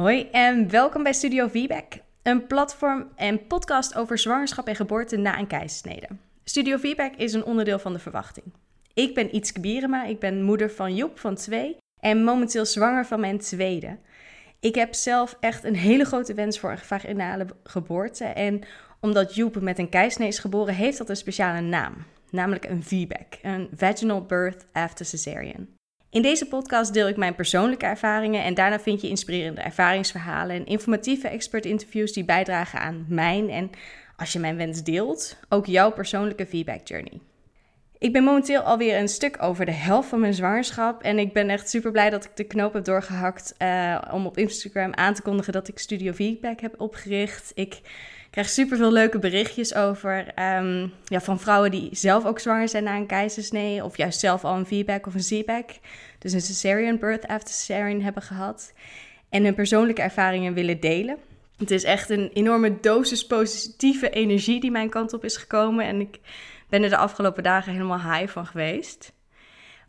Hoi en welkom bij Studio Feedback, een platform en podcast over zwangerschap en geboorte na een keizersnede. Studio Feedback is een onderdeel van de verwachting. Ik ben Ietske Bierema, ik ben moeder van Joep van twee en momenteel zwanger van mijn tweede. Ik heb zelf echt een hele grote wens voor een vaginale geboorte en omdat Joep met een keizersnede is geboren, heeft dat een speciale naam, namelijk een VBAC, een Vaginal Birth After Cesarean. In deze podcast deel ik mijn persoonlijke ervaringen en daarna vind je inspirerende ervaringsverhalen en informatieve expert-interviews die bijdragen aan mijn en, als je mijn wens deelt, ook jouw persoonlijke feedback journey. Ik ben momenteel alweer een stuk over de helft van mijn zwangerschap en ik ben echt super blij dat ik de knoop heb doorgehakt uh, om op Instagram aan te kondigen dat ik Studio Feedback heb opgericht. Ik krijg super veel leuke berichtjes over um, ja, van vrouwen die zelf ook zwanger zijn na een keizersnee of juist zelf al een feedback of een Z-back dus een cesarean birth after cesarean hebben gehad. En hun persoonlijke ervaringen willen delen. Het is echt een enorme dosis positieve energie die mijn kant op is gekomen. En ik ben er de afgelopen dagen helemaal high van geweest.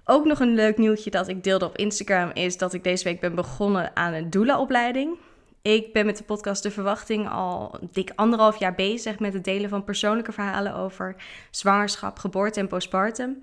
Ook nog een leuk nieuwtje dat ik deelde op Instagram is dat ik deze week ben begonnen aan een doula-opleiding. Ik ben met de podcast De Verwachting al dik anderhalf jaar bezig met het delen van persoonlijke verhalen over zwangerschap, geboorte en postpartum.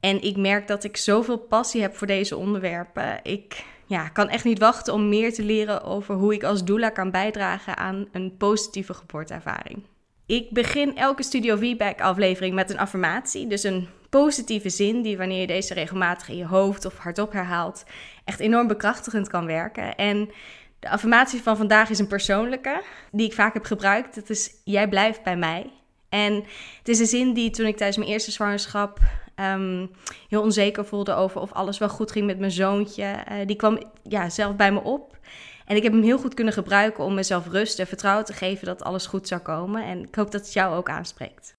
En ik merk dat ik zoveel passie heb voor deze onderwerpen. Ik ja, kan echt niet wachten om meer te leren over hoe ik als doula kan bijdragen aan een positieve geboorteervaring. Ik begin elke Studio Feedback aflevering met een affirmatie, dus een positieve zin die wanneer je deze regelmatig in je hoofd of hardop herhaalt, echt enorm bekrachtigend kan werken. En de affirmatie van vandaag is een persoonlijke, die ik vaak heb gebruikt. Het is jij blijft bij mij. En het is een zin die toen ik tijdens mijn eerste zwangerschap um, heel onzeker voelde over of alles wel goed ging met mijn zoontje. Uh, die kwam ja, zelf bij me op. En ik heb hem heel goed kunnen gebruiken om mezelf rust en vertrouwen te geven dat alles goed zou komen. En ik hoop dat het jou ook aanspreekt.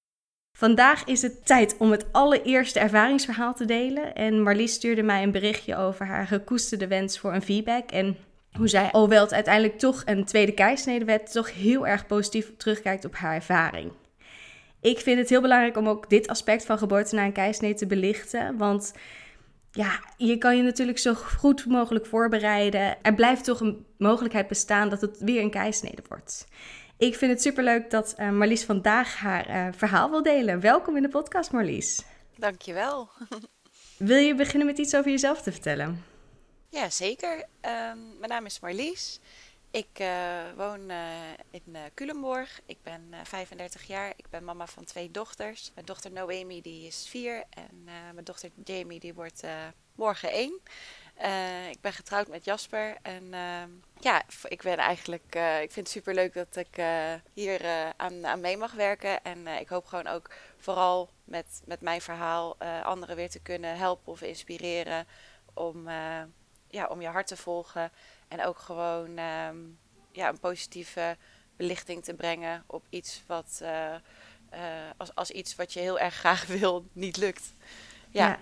Vandaag is het tijd om het allereerste ervaringsverhaal te delen. En Marlies stuurde mij een berichtje over haar gekoesterde wens voor een feedback. En hoe zij, alhoewel het uiteindelijk toch een tweede keisnede werd, toch heel erg positief terugkijkt op haar ervaring. Ik vind het heel belangrijk om ook dit aspect van geboorte na een keisnee te belichten. Want ja, je kan je natuurlijk zo goed mogelijk voorbereiden. Er blijft toch een mogelijkheid bestaan dat het weer een keisnede wordt. Ik vind het superleuk dat uh, Marlies vandaag haar uh, verhaal wil delen. Welkom in de podcast, Marlies. Dankjewel. Wil je beginnen met iets over jezelf te vertellen? Ja, zeker. Um, mijn naam is Marlies. Ik uh, woon uh, in uh, Culemborg. Ik ben 35 jaar. Ik ben mama van twee dochters. Mijn dochter Noemi die is vier en mijn dochter Jamie die wordt morgen één. ik ben getrouwd met Jasper en ja, ik ben eigenlijk. ik vind het super leuk dat ik hier aan, aan mee mag werken en ik hoop gewoon ook vooral met, met mijn verhaal anderen weer te kunnen helpen of inspireren om, ja, om je hart te volgen en ook gewoon ehm, ja, een positieve belichting te brengen op iets wat uh, uh, als, als iets wat je heel erg graag wil, niet lukt. Ja. ja.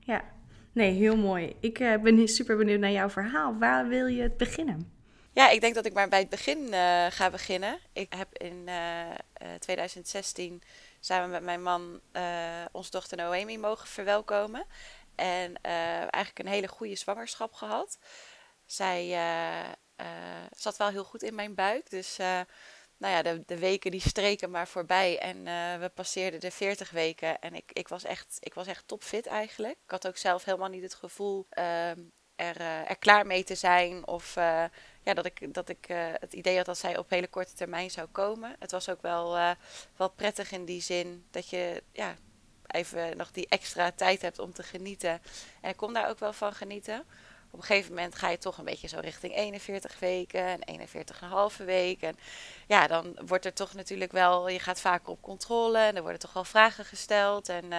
ja. Nee, heel mooi. Ik uh, ben super benieuwd naar jouw verhaal. Waar wil je het beginnen? Ja, ik denk dat ik maar bij het begin ga beginnen. Ik heb in 2016 samen met mijn man onze dochter Noemi mogen verwelkomen. En eigenlijk een hele goede zwangerschap gehad. Zij uh, uh, zat wel heel goed in mijn buik. Dus uh, nou ja, de, de, weken die streken maar voorbij. En we passeerden de 40 weken. En ik, ik, was echt, ik was echt topfit eigenlijk. Ik had ook zelf helemaal niet het gevoel ehm, er, er, klaar mee te zijn. Of ja, dat ik, dat ik het idee had dat zij op hele korte termijn zou komen. Het was ook wel, wel prettig in die zin dat je ja, even nog die extra tijd hebt om te genieten. En ik kon daar ook wel van genieten op een gegeven moment ga je toch een beetje zo richting 41 weken en 41,5 weken. En ja, dan wordt er toch natuurlijk wel, je gaat vaker op controle en er worden toch wel vragen gesteld. En uh,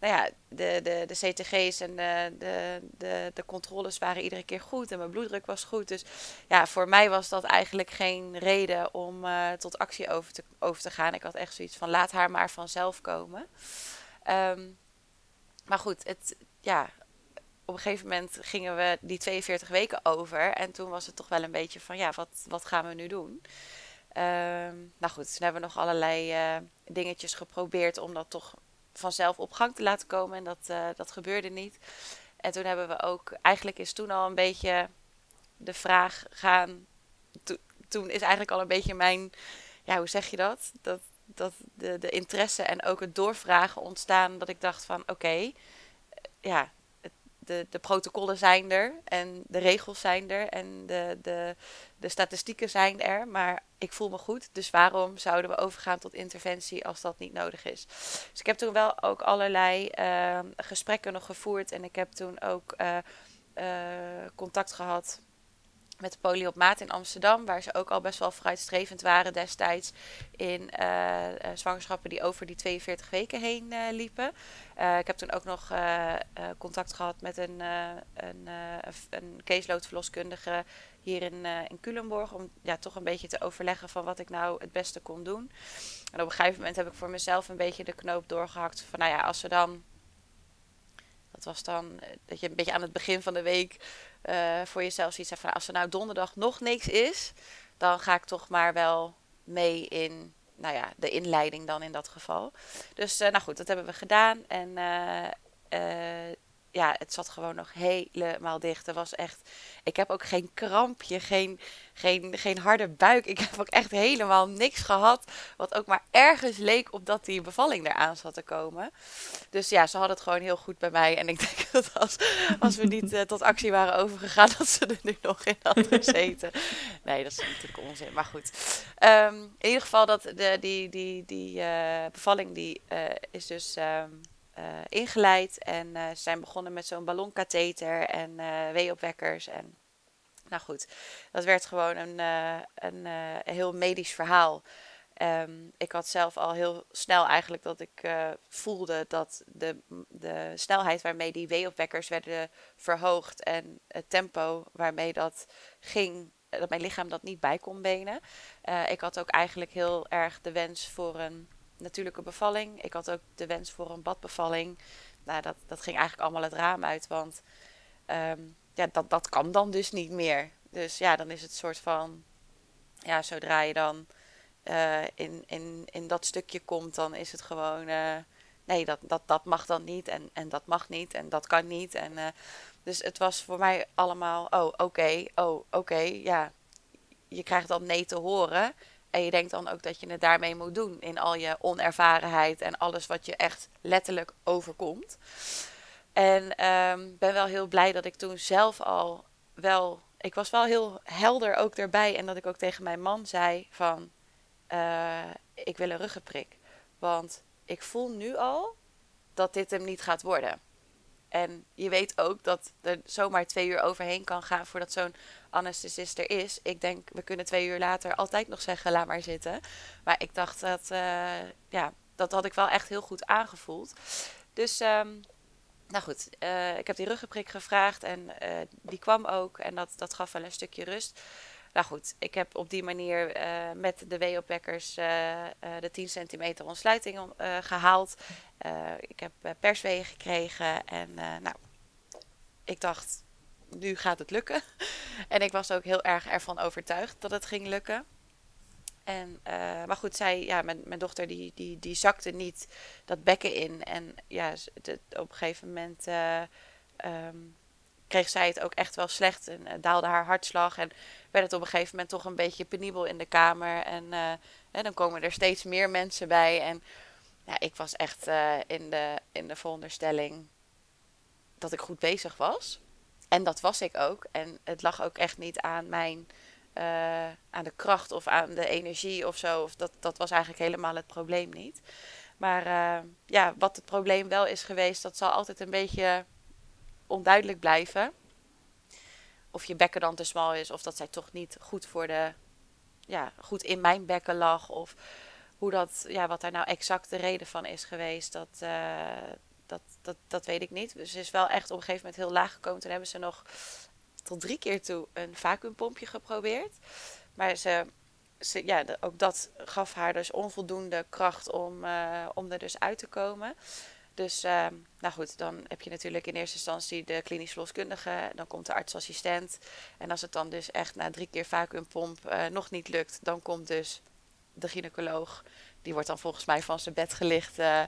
nou ja, de, de, de CTG's en de, de, de, de controles waren iedere keer goed en mijn bloeddruk was goed. Dus ja, voor mij was dat eigenlijk geen reden om uh, tot actie over te, over te gaan. Ik had echt zoiets van laat haar maar vanzelf komen. Um, maar goed, het, ja, op een gegeven moment gingen we die 42 weken over. En toen was het toch wel een beetje van, ja, wat, wat gaan we nu doen? Ehm, nou goed, toen hebben we nog allerlei uh, dingetjes geprobeerd om dat toch vanzelf op gang te laten komen. En dat, uh, dat gebeurde niet. En toen hebben we ook, eigenlijk is toen al een beetje de vraag gaan toen is eigenlijk al een beetje mijn, ja, hoe zeg je dat? Dat, dat de, de interesse en ook het doorvragen ontstaan. Dat ik dacht van oké, ja, de, de protocollen zijn er en de regels zijn er en de, de, de statistieken zijn er, maar ik voel me goed. Dus waarom zouden we overgaan tot interventie als dat niet nodig is? Dus ik heb toen wel ook allerlei uh, gesprekken nog gevoerd en ik heb toen ook uh, uh, contact gehad met de op maat in Amsterdam, waar ze ook al best wel vooruitstrevend waren destijds in uh, zwangerschappen die over die 42 weken heen uh, liepen. ik heb toen ook nog contact gehad met een, een, een caseload-verloskundige hier in, in Culemborg, om ja, toch een beetje te overleggen van wat ik nou het beste kon doen. En op een gegeven moment heb ik voor mezelf een beetje de knoop doorgehakt van, nou ja, als ze dan dat was dan dat je een beetje aan het begin van de week uh, voor jezelf ziet van als er nou donderdag nog niks is, dan ga ik toch maar wel mee in nou ja, de inleiding dan in dat geval. Dus uh, nou goed, dat hebben we gedaan. En uh, ja, het zat gewoon nog helemaal dicht. Er was echt. Ik heb ook geen krampje, geen, geen, geen harde buik. Ik heb ook echt helemaal niks gehad. Wat ook maar ergens leek op dat die bevalling eraan zat te komen. Dus ja, ze hadden het gewoon heel goed bij mij. En ik denk dat als, als we niet uh, tot actie waren overgegaan, dat ze er nu nog in hadden gezeten. Nee, dat is natuurlijk onzin. Maar goed. Um, in ieder geval, dat de, die, die, die uh, bevalling die, uh, is dus. Um, uh, ingeleid. En uh, ze zijn begonnen met zo'n ballonkatheter en uh, weeopwekkers. En nou goed, dat werd gewoon een, een, heel medisch verhaal. Um, ik had zelf al heel snel eigenlijk dat ik voelde dat de, de snelheid waarmee die weeopwekkers werden verhoogd en het tempo waarmee dat ging, dat mijn lichaam dat niet bij kon benen. ik had ook eigenlijk heel erg de wens voor een natuurlijke bevalling. Ik had ook de wens voor een badbevalling. Nou, dat, dat ging eigenlijk allemaal het raam uit, want um, ja, dat, dat kan dan dus niet meer. Dus ja, dan is het soort van, ja, zodra je dan uh, in, in, in dat stukje komt, dan is het gewoon, uh, nee, dat, dat, dat mag dan niet en, en dat mag niet en dat kan niet. En, uh, dus het was voor mij allemaal, oh, oké, oh, oké, ja, je krijgt dan nee te horen. En je denkt dan ook dat je het daarmee moet doen in al je onervarenheid en alles wat je echt letterlijk overkomt. En um, ben wel heel blij dat ik toen zelf al wel. Ik was wel heel helder ook erbij. En dat ik ook tegen mijn man zei van uh, ik wil een ruggenprik. Want ik voel nu al dat dit hem niet gaat worden. En je weet ook dat er zomaar twee uur overheen kan gaan voordat zo'n anesthesist er is. Ik denk, we kunnen twee uur later altijd nog zeggen, laat maar zitten. Maar ik dacht dat, uh, ja, dat had ik wel echt heel goed aangevoeld. Dus, um, nou goed, uh, ik heb die ruggenprik gevraagd en uh, die kwam ook. En dat, dat gaf wel een stukje rust. Nou goed, ik heb op die manier uh, met de WO-packers uh, uh, de 10 centimeter ontsluiting gehaald. ik heb persweeën gekregen en nou, ik dacht, nu gaat het lukken. en ik was ook heel erg ervan overtuigd dat het ging lukken. En, maar goed, zij, ja, mijn, mijn dochter die, die, die zakte niet dat bekken in. En ja, op een gegeven moment um, kreeg zij het ook echt wel slecht en uh, daalde haar hartslag. En werd het op een gegeven moment toch een beetje penibel in de kamer. En hè, dan komen er steeds meer mensen bij. En ja, ik was echt uh, in, de, in de veronderstelling dat ik goed bezig was. En dat was ik ook. En het lag ook echt niet aan mijn. aan de kracht of aan de energie of zo. Of dat, dat was eigenlijk helemaal het probleem niet. Maar ja, wat het probleem wel is geweest, dat zal altijd een beetje onduidelijk blijven. Of je bekken dan te smal is, of dat zij toch niet goed voor de, ja, goed in mijn bekken lag. Of hoe dat, ja, wat daar nou exact de reden van is geweest, dat, uh, dat, dat, dat weet ik niet. Dus ze is wel echt op een gegeven moment heel laag gekomen. Toen hebben ze nog tot drie keer toe een vacuümpompje geprobeerd. Maar ze, ze, ja, ook dat gaf haar dus onvoldoende kracht om, uh, om er dus uit te komen. Dus uh, nou goed, dan heb je natuurlijk in eerste instantie de klinisch verloskundige, dan komt de artsassistent. En als het dan dus echt na drie keer vacuümpomp uh, nog niet lukt, dan komt dus de gynaecoloog. Die wordt dan volgens mij van zijn bed gelicht. Uh,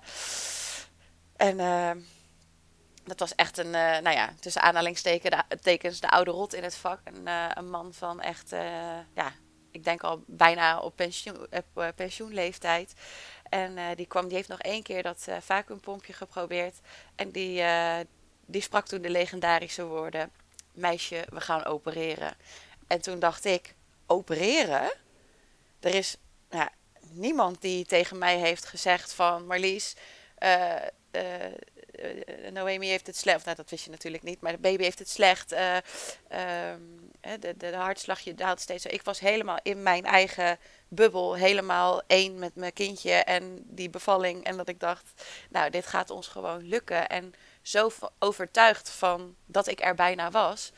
en ehm, dat was echt een, eh, nou ja, tussen aanhalingstekens de, de oude rot in het vak. Een, een man van echt, ja, ik denk al bijna op, pensioen, op pensioenleeftijd. En die, kwam, die heeft nog één keer dat vacuümpompje geprobeerd. En die, die sprak toen de legendarische woorden: Meisje, we gaan opereren. En toen dacht ik: Opereren? Er is niemand die tegen mij heeft gezegd van Marlies. Uh, Noemi heeft het slecht. Nou, dat wist je natuurlijk niet. Maar de baby heeft het slecht. Uh, de, de, de, hartslagje daalt steeds. Ik was helemaal in mijn eigen bubbel. Helemaal één met mijn kindje en die bevalling. En dat ik dacht, nou, dit gaat ons gewoon lukken. En zo overtuigd van dat ik er bijna was.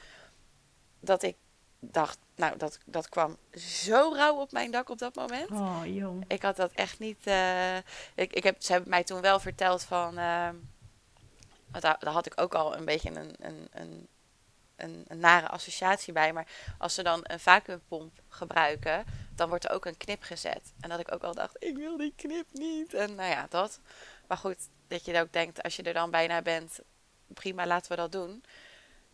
Dat ik dacht, nou, dat, dat kwam zo rauw op mijn dak op dat moment. Oh, jong. Ik had dat echt niet. Uh, ik, ik heb, ze hebben mij toen wel verteld van. Uh, daar, daar, had ik ook al een beetje een, een, een, een, een nare associatie bij. Maar als ze dan een vacuümpomp gebruiken, dan wordt er ook een knip gezet. En dat ik ook al dacht, ik wil die knip niet. En nou ja, dat. Maar goed, dat je ook denkt, als je er dan bijna bent, prima, laten we dat doen.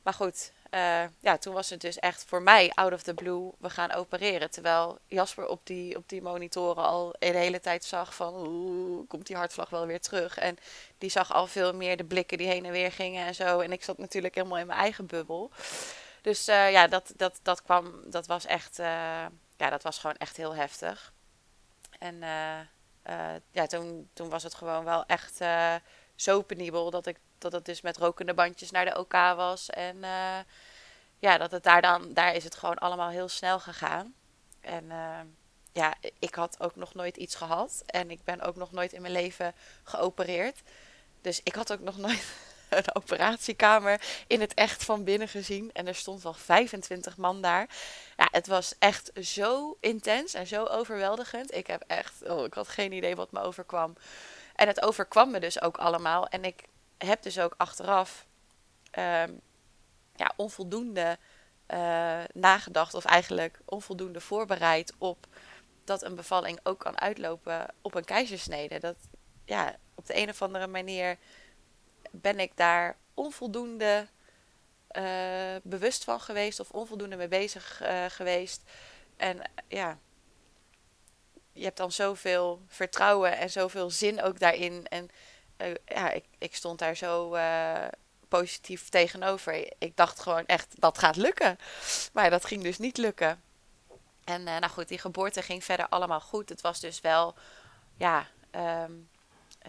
Maar goed, uh, ja, toen was het dus echt voor mij out of the blue, we gaan opereren. Terwijl Jasper op die, op die monitoren al de hele tijd zag van, oeh, komt die hartslag wel weer terug. En die zag al veel meer de blikken die heen en weer gingen en zo. En ik zat natuurlijk helemaal in mijn eigen bubbel. Dus uh, ja, dat, dat, dat kwam, dat was echt, uh, ja, dat was gewoon echt heel heftig. En ja, toen, toen was het gewoon wel echt zo penibel dat ik dat het dus met rokende bandjes naar de OK was. En uh, ja, dat het daar dan, daar is het gewoon allemaal heel snel gegaan. En uh, ja, ik had ook nog nooit iets gehad. En ik ben ook nog nooit in mijn leven geopereerd. Dus ik had ook nog nooit een operatiekamer in het echt van binnen gezien. En er stond wel 25 man daar. Ja, het was echt zo intens en zo overweldigend. Ik heb echt, oh, ik had geen idee wat me overkwam. En het overkwam me dus ook allemaal. En ik heb dus ook achteraf um, ja, onvoldoende uh, nagedacht, of eigenlijk onvoldoende voorbereid op dat een bevalling ook kan uitlopen op een keizersnede. Dat ja, op de een of andere manier ben ik daar onvoldoende uh, bewust van geweest of onvoldoende mee bezig uh, geweest. En ja, je hebt dan zoveel vertrouwen en zoveel zin ook daarin. En ja, ik, ik stond daar zo uh, positief tegenover. Ik dacht gewoon echt, dat gaat lukken. Maar dat ging dus niet lukken. En uh, nou goed, die geboorte ging verder allemaal goed. Het was dus wel, ja, um,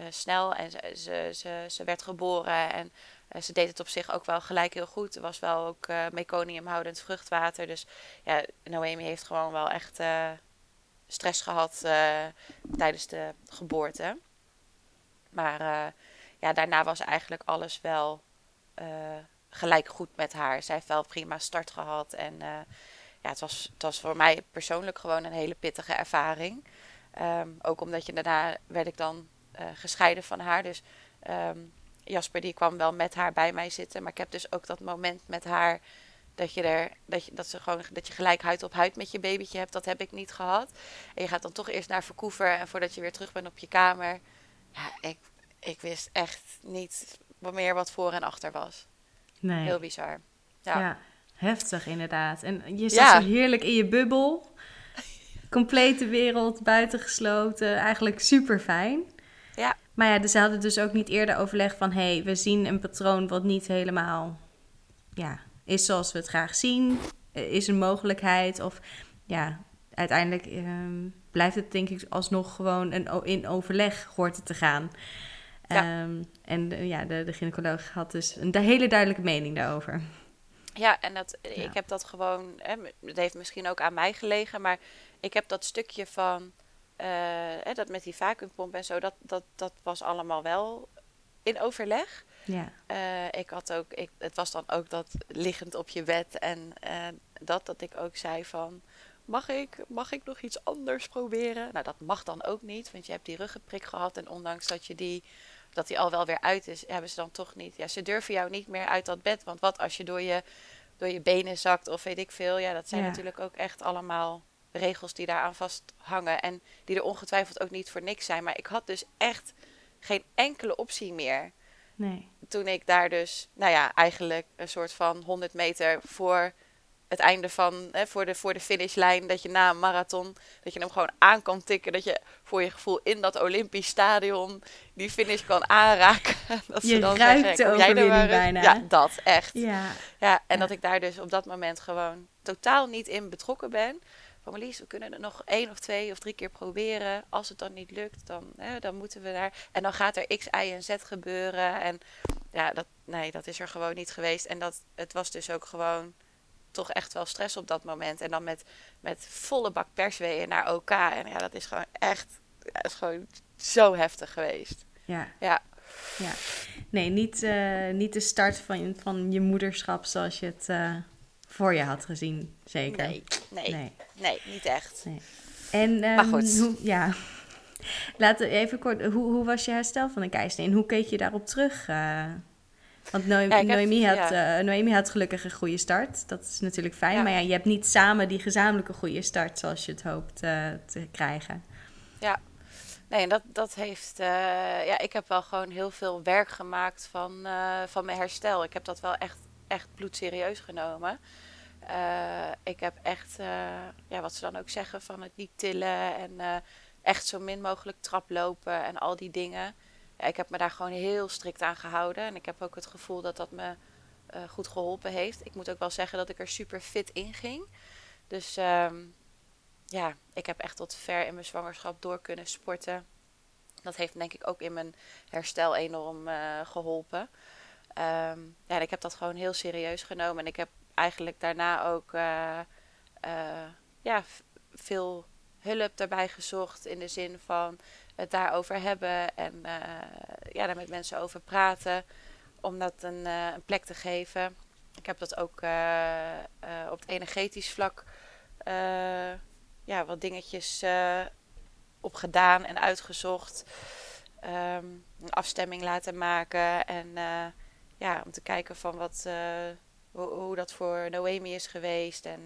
snel. En ze, ze, ze, ze, werd geboren en ze deed het op zich ook wel gelijk heel goed. Er was wel ook meconiumhoudend vruchtwater. Dus ja, Noemi heeft gewoon wel echt stress gehad tijdens de geboorte. Maar uh, ja, daarna was eigenlijk alles wel uh, gelijk goed met haar. Zij heeft wel prima start gehad. En uh, ja, het was, het was voor mij persoonlijk gewoon een hele pittige ervaring. Um, ook omdat je daarna werd ik dan gescheiden van haar. Dus um, Jasper die kwam wel met haar bij mij zitten. Maar ik heb dus ook dat moment met haar dat je er dat je, dat ze gewoon dat je gelijk huid op huid met je babytje hebt, dat heb ik niet gehad. En je gaat dan toch eerst naar Verkoever en voordat je weer terug bent op je kamer, ja, ik, ik wist echt niet meer wat voor en achter was. Nee. Heel bizar. Ja. ja heftig inderdaad. En je zat zo heerlijk in je bubbel. Complete wereld buitengesloten. Eigenlijk super fijn. Ja. Maar ja, dus ze hadden dus ook niet eerder overlegd van... hé, hey, we zien een patroon wat niet helemaal ja, is zoals we het graag zien. Is een mogelijkheid of ja, uiteindelijk ehm, blijft het denk ik alsnog gewoon een, in overleg hoort het te gaan. Ja. Ehm, en ja, de, de gynaecoloog had dus een hele duidelijke mening daarover. Ja, en dat, ik heb dat gewoon, hè, het heeft misschien ook aan mij gelegen, maar ik heb dat stukje van, uh, hè, dat met die vacuümpomp en zo, dat, dat, dat was allemaal wel in overleg. Ja. Uh, ik had ook, ik, het was dan ook dat liggend op je bed en dat, dat ik ook zei van, mag ik, mag ik nog iets anders proberen? Nou, dat mag dan ook niet, want je hebt die ruggenprik gehad. En ondanks dat je die, dat die al wel weer uit is, hebben ze dan toch niet. Ja, ze durven jou niet meer uit dat bed. Want wat als je door je, door je benen zakt of weet ik veel. Ja, dat zijn natuurlijk ook echt allemaal regels die daaraan vasthangen. En die er ongetwijfeld ook niet voor niks zijn. Maar ik had dus echt geen enkele optie meer. Nee. Toen ik daar dus, nou ja, eigenlijk een soort van 100 meter voor het einde van, hè, voor, de, voor de finishlijn, dat je na een marathon, dat je hem gewoon aan kan tikken. Dat je voor je gevoel in dat Olympisch stadion die finish kan aanraken. dat je dan ruikt zeggen, de overwinning bijna. Ja, dat, echt. Ja, ja en dat ik daar dus op dat moment gewoon totaal niet in betrokken ben. Van Marlies, we kunnen het nog één of twee of drie keer proberen. Als het dan niet lukt, dan, hè, dan moeten we daar. En dan gaat er X, Y en Z gebeuren. En ja, dat, nee, dat is er gewoon niet geweest. En dat, het was dus ook gewoon toch echt wel stress op dat moment. En dan met, met volle bak persweeën naar OK. En ja, dat is gewoon echt ja, is gewoon zo heftig geweest. Ja. Ja. ja. Nee, niet, uh, niet de start van, van je moederschap zoals je het uh, voor je had gezien, zeker. Nee, nee, nee, nee niet echt. Nee. En, um, maar goed. Hoe, ja. Laten we even kort, hoe, hoe was je herstel van de keizersnee? En hoe keek je daarop terug? Uh, want ja, Noemi, had, ja. uh, Noemi had gelukkig een goede start. Dat is natuurlijk fijn. Ja. Maar ja, je hebt niet samen die gezamenlijke goede start zoals je het hoopt uh, te krijgen. Ja, nee, dat, dat heeft. Uh, ja, ik heb wel gewoon heel veel werk gemaakt van, van mijn herstel. Ik heb dat wel echt, echt bloedserieus genomen. ik heb echt, ja, wat ze dan ook zeggen, van het niet tillen en echt zo min mogelijk traplopen en al die dingen ik heb me daar gewoon heel strikt aan gehouden. En ik heb ook het gevoel dat dat me uh, goed geholpen heeft. Ik moet ook wel zeggen dat ik er super fit in ging. Dus um, ja, ik heb echt tot ver in mijn zwangerschap door kunnen sporten. Dat heeft denk ik ook in mijn herstel enorm uh, geholpen. Um, ja, ik heb dat gewoon heel serieus genomen. En ik heb eigenlijk daarna ook uh, ja, veel hulp daarbij gezocht. In de zin van het daarover hebben en uh, ja, daar met mensen over praten. Om dat een, uh, een plek te geven. Ik heb dat ook uh, op het energetisch vlak ja, wat dingetjes op gedaan en uitgezocht. Um, een afstemming laten maken. En ja, om te kijken van wat, hoe, hoe, dat voor Noemi is geweest. En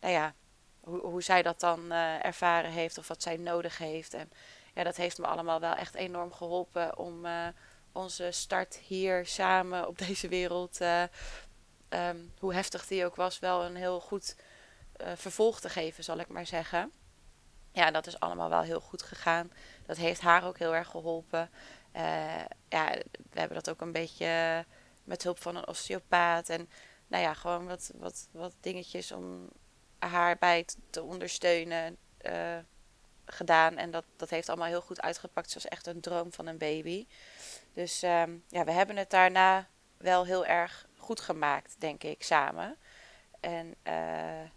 nou ja, hoe, hoe zij dat dan ervaren heeft of wat zij nodig heeft. En ja, dat heeft me allemaal wel echt enorm geholpen om uh, onze start hier samen op deze wereld, uh, um, hoe heftig die ook was, wel een heel goed uh, vervolg te geven, zal ik maar zeggen. Ja, dat is allemaal wel heel goed gegaan. Dat heeft haar ook heel erg geholpen. ja, we hebben dat ook een beetje met hulp van een osteopaat. En nou ja, gewoon wat, wat, wat dingetjes om haar bij te ondersteunen gedaan. En dat, dat heeft allemaal heel goed uitgepakt. zoals echt een droom van een baby. Dus um, ja, we hebben het daarna wel heel erg goed gemaakt, denk ik, samen. En uh,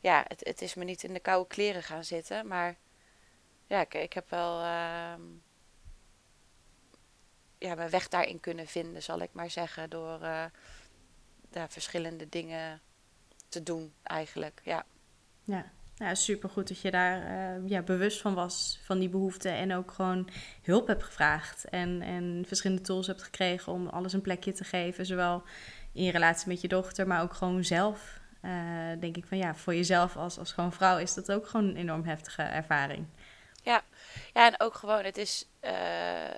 ja, het, het is me niet in de koude kleren gaan zitten. Maar ja, ik, ik heb wel uh, ja, mijn weg daarin kunnen vinden, zal ik maar zeggen. Door uh, ja, verschillende dingen te doen, eigenlijk. Ja. Ja, ja, supergoed dat je daar uh, ja, bewust van was, van die behoeften. En ook gewoon hulp hebt gevraagd. En, en verschillende tools hebt gekregen om alles een plekje te geven. Zowel in relatie met je dochter, maar ook gewoon zelf. Uh, denk ik van ja, voor jezelf als, als gewoon vrouw is dat ook gewoon een enorm heftige ervaring. Ja, ja en ook gewoon, het is uh,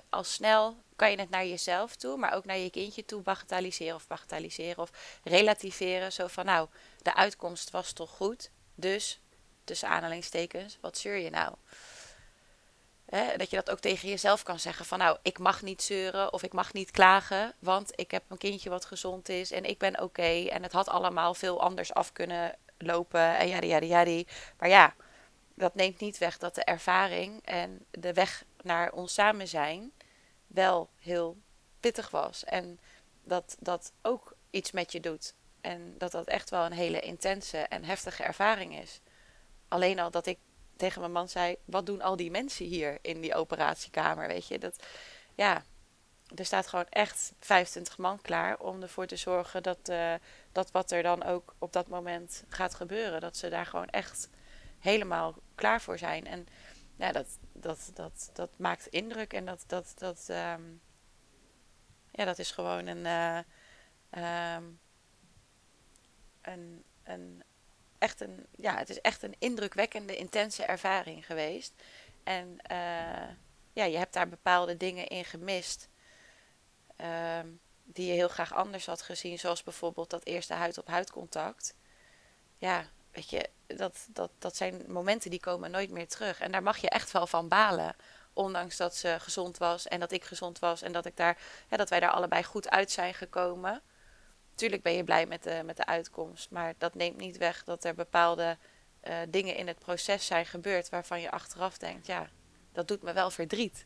al snel kan je het naar jezelf toe, maar ook naar je kindje toe bagatelliseren of bagatelliseren of relativeren. Zo van nou, de uitkomst was toch goed, dus tussen aanhalingstekens, wat zeur je nou? dat je dat ook tegen jezelf kan zeggen van nou, ik mag niet zeuren of ik mag niet klagen, want ik heb een kindje wat gezond is en ik ben oké en het had allemaal veel anders af kunnen lopen en yadi yadi yadi. Maar ja, dat neemt niet weg dat de ervaring en de weg naar ons samen zijn wel heel pittig was en dat dat ook iets met je doet en dat dat echt wel een hele intense en heftige ervaring is alleen al dat ik tegen mijn man zei: Wat doen al die mensen hier in die operatiekamer? Weet je, dat ja, er staat gewoon echt 25 man klaar om ervoor te zorgen dat, uh, dat wat er dan ook op dat moment gaat gebeuren, dat ze daar gewoon echt helemaal klaar voor zijn. En ja, dat, dat, dat, dat maakt indruk en dat, dat, dat, um, ja, dat is gewoon een, uh, um, een, een, echt een, ja, het is echt een indrukwekkende, intense ervaring geweest. En uh, ja, je hebt daar bepaalde dingen in gemist. Uh, die je heel graag anders had gezien. Zoals bijvoorbeeld dat eerste huid-op-huid contact. ja, weet je, dat, dat, dat zijn momenten die komen nooit meer terug. En daar mag je echt wel van balen. Ondanks dat ze gezond was en dat ik gezond was en dat, ik daar, dat wij daar allebei goed uit zijn gekomen. Tuurlijk ben je blij met de, met de uitkomst, maar dat neemt niet weg dat er bepaalde uh, dingen in het proces zijn gebeurd waarvan je achteraf denkt, ja, dat doet me wel verdriet.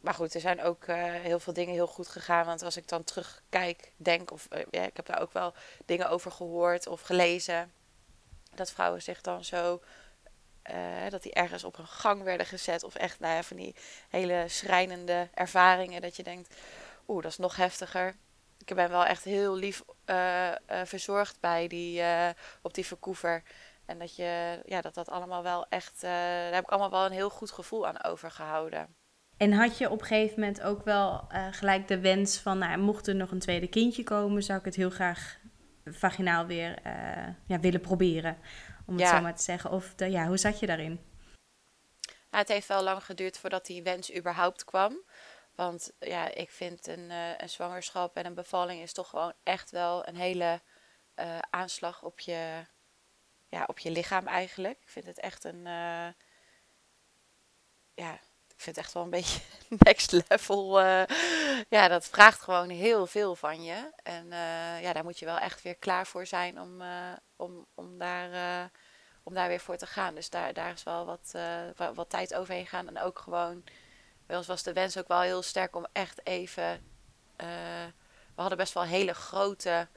Maar goed, er zijn ook uh, heel veel dingen heel goed gegaan. Want als ik dan terugkijk, denk, of uh, ja, ik heb daar ook wel dingen over gehoord of gelezen. Dat vrouwen zich dan zo dat die ergens op een gang werden gezet. Of echt nou van die hele schrijnende ervaringen. Dat je denkt, oeh, dat is nog heftiger. Ik ben wel echt heel lief uh, uh, verzorgd bij die, op die verkoever. En dat, je, ja, dat dat allemaal wel echt, daar heb ik allemaal wel een heel goed gevoel aan overgehouden. En had je op een gegeven moment ook wel gelijk de wens van, nou, mocht er nog een tweede kindje komen, zou ik het heel graag vaginaal weer ja, willen proberen? om het zo maar te zeggen. Of de, ja, hoe zat je daarin? Nou, het heeft wel lang geduurd voordat die wens überhaupt kwam. Want ja, ik vind een, uh, een zwangerschap en een bevalling is toch gewoon echt wel een hele uh, aanslag op je, ja, op je lichaam eigenlijk. Ik vind het echt een. Uh, ja, ik vind het echt wel een beetje next level. ja, dat vraagt gewoon heel veel van je. En ja, daar moet je wel echt weer klaar voor zijn om, om, om daar om daar weer voor te gaan. Dus daar, daar is wel wat, uh, wat tijd overheen gaan. En ook gewoon, bij was de wens ook wel heel sterk om echt even. Uh, we hadden best wel hele grote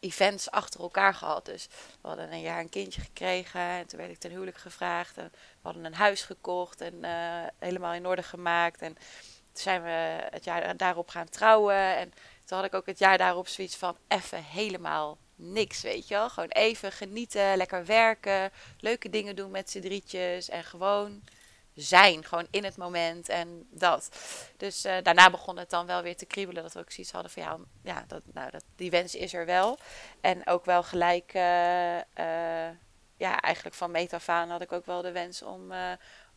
events achter elkaar gehad. Dus we hadden een jaar een kindje gekregen. En toen werd ik ten huwelijk gevraagd. En we hadden een huis gekocht en uh, helemaal in orde gemaakt. En toen zijn we het jaar daarop gaan trouwen. En toen had ik ook het jaar daarop zoiets van even helemaal niks, weet je wel. Gewoon even genieten, lekker werken, leuke dingen doen met z'n drietjes en gewoon zijn, gewoon in het moment en dat. Dus uh, daarna begon het dan wel weer te kriebelen, dat we ook zoiets hadden van ja, ja dat, nou, dat, die wens is er wel. En ook wel gelijk, uh, uh, ja, eigenlijk van metafaan had ik ook wel de wens om,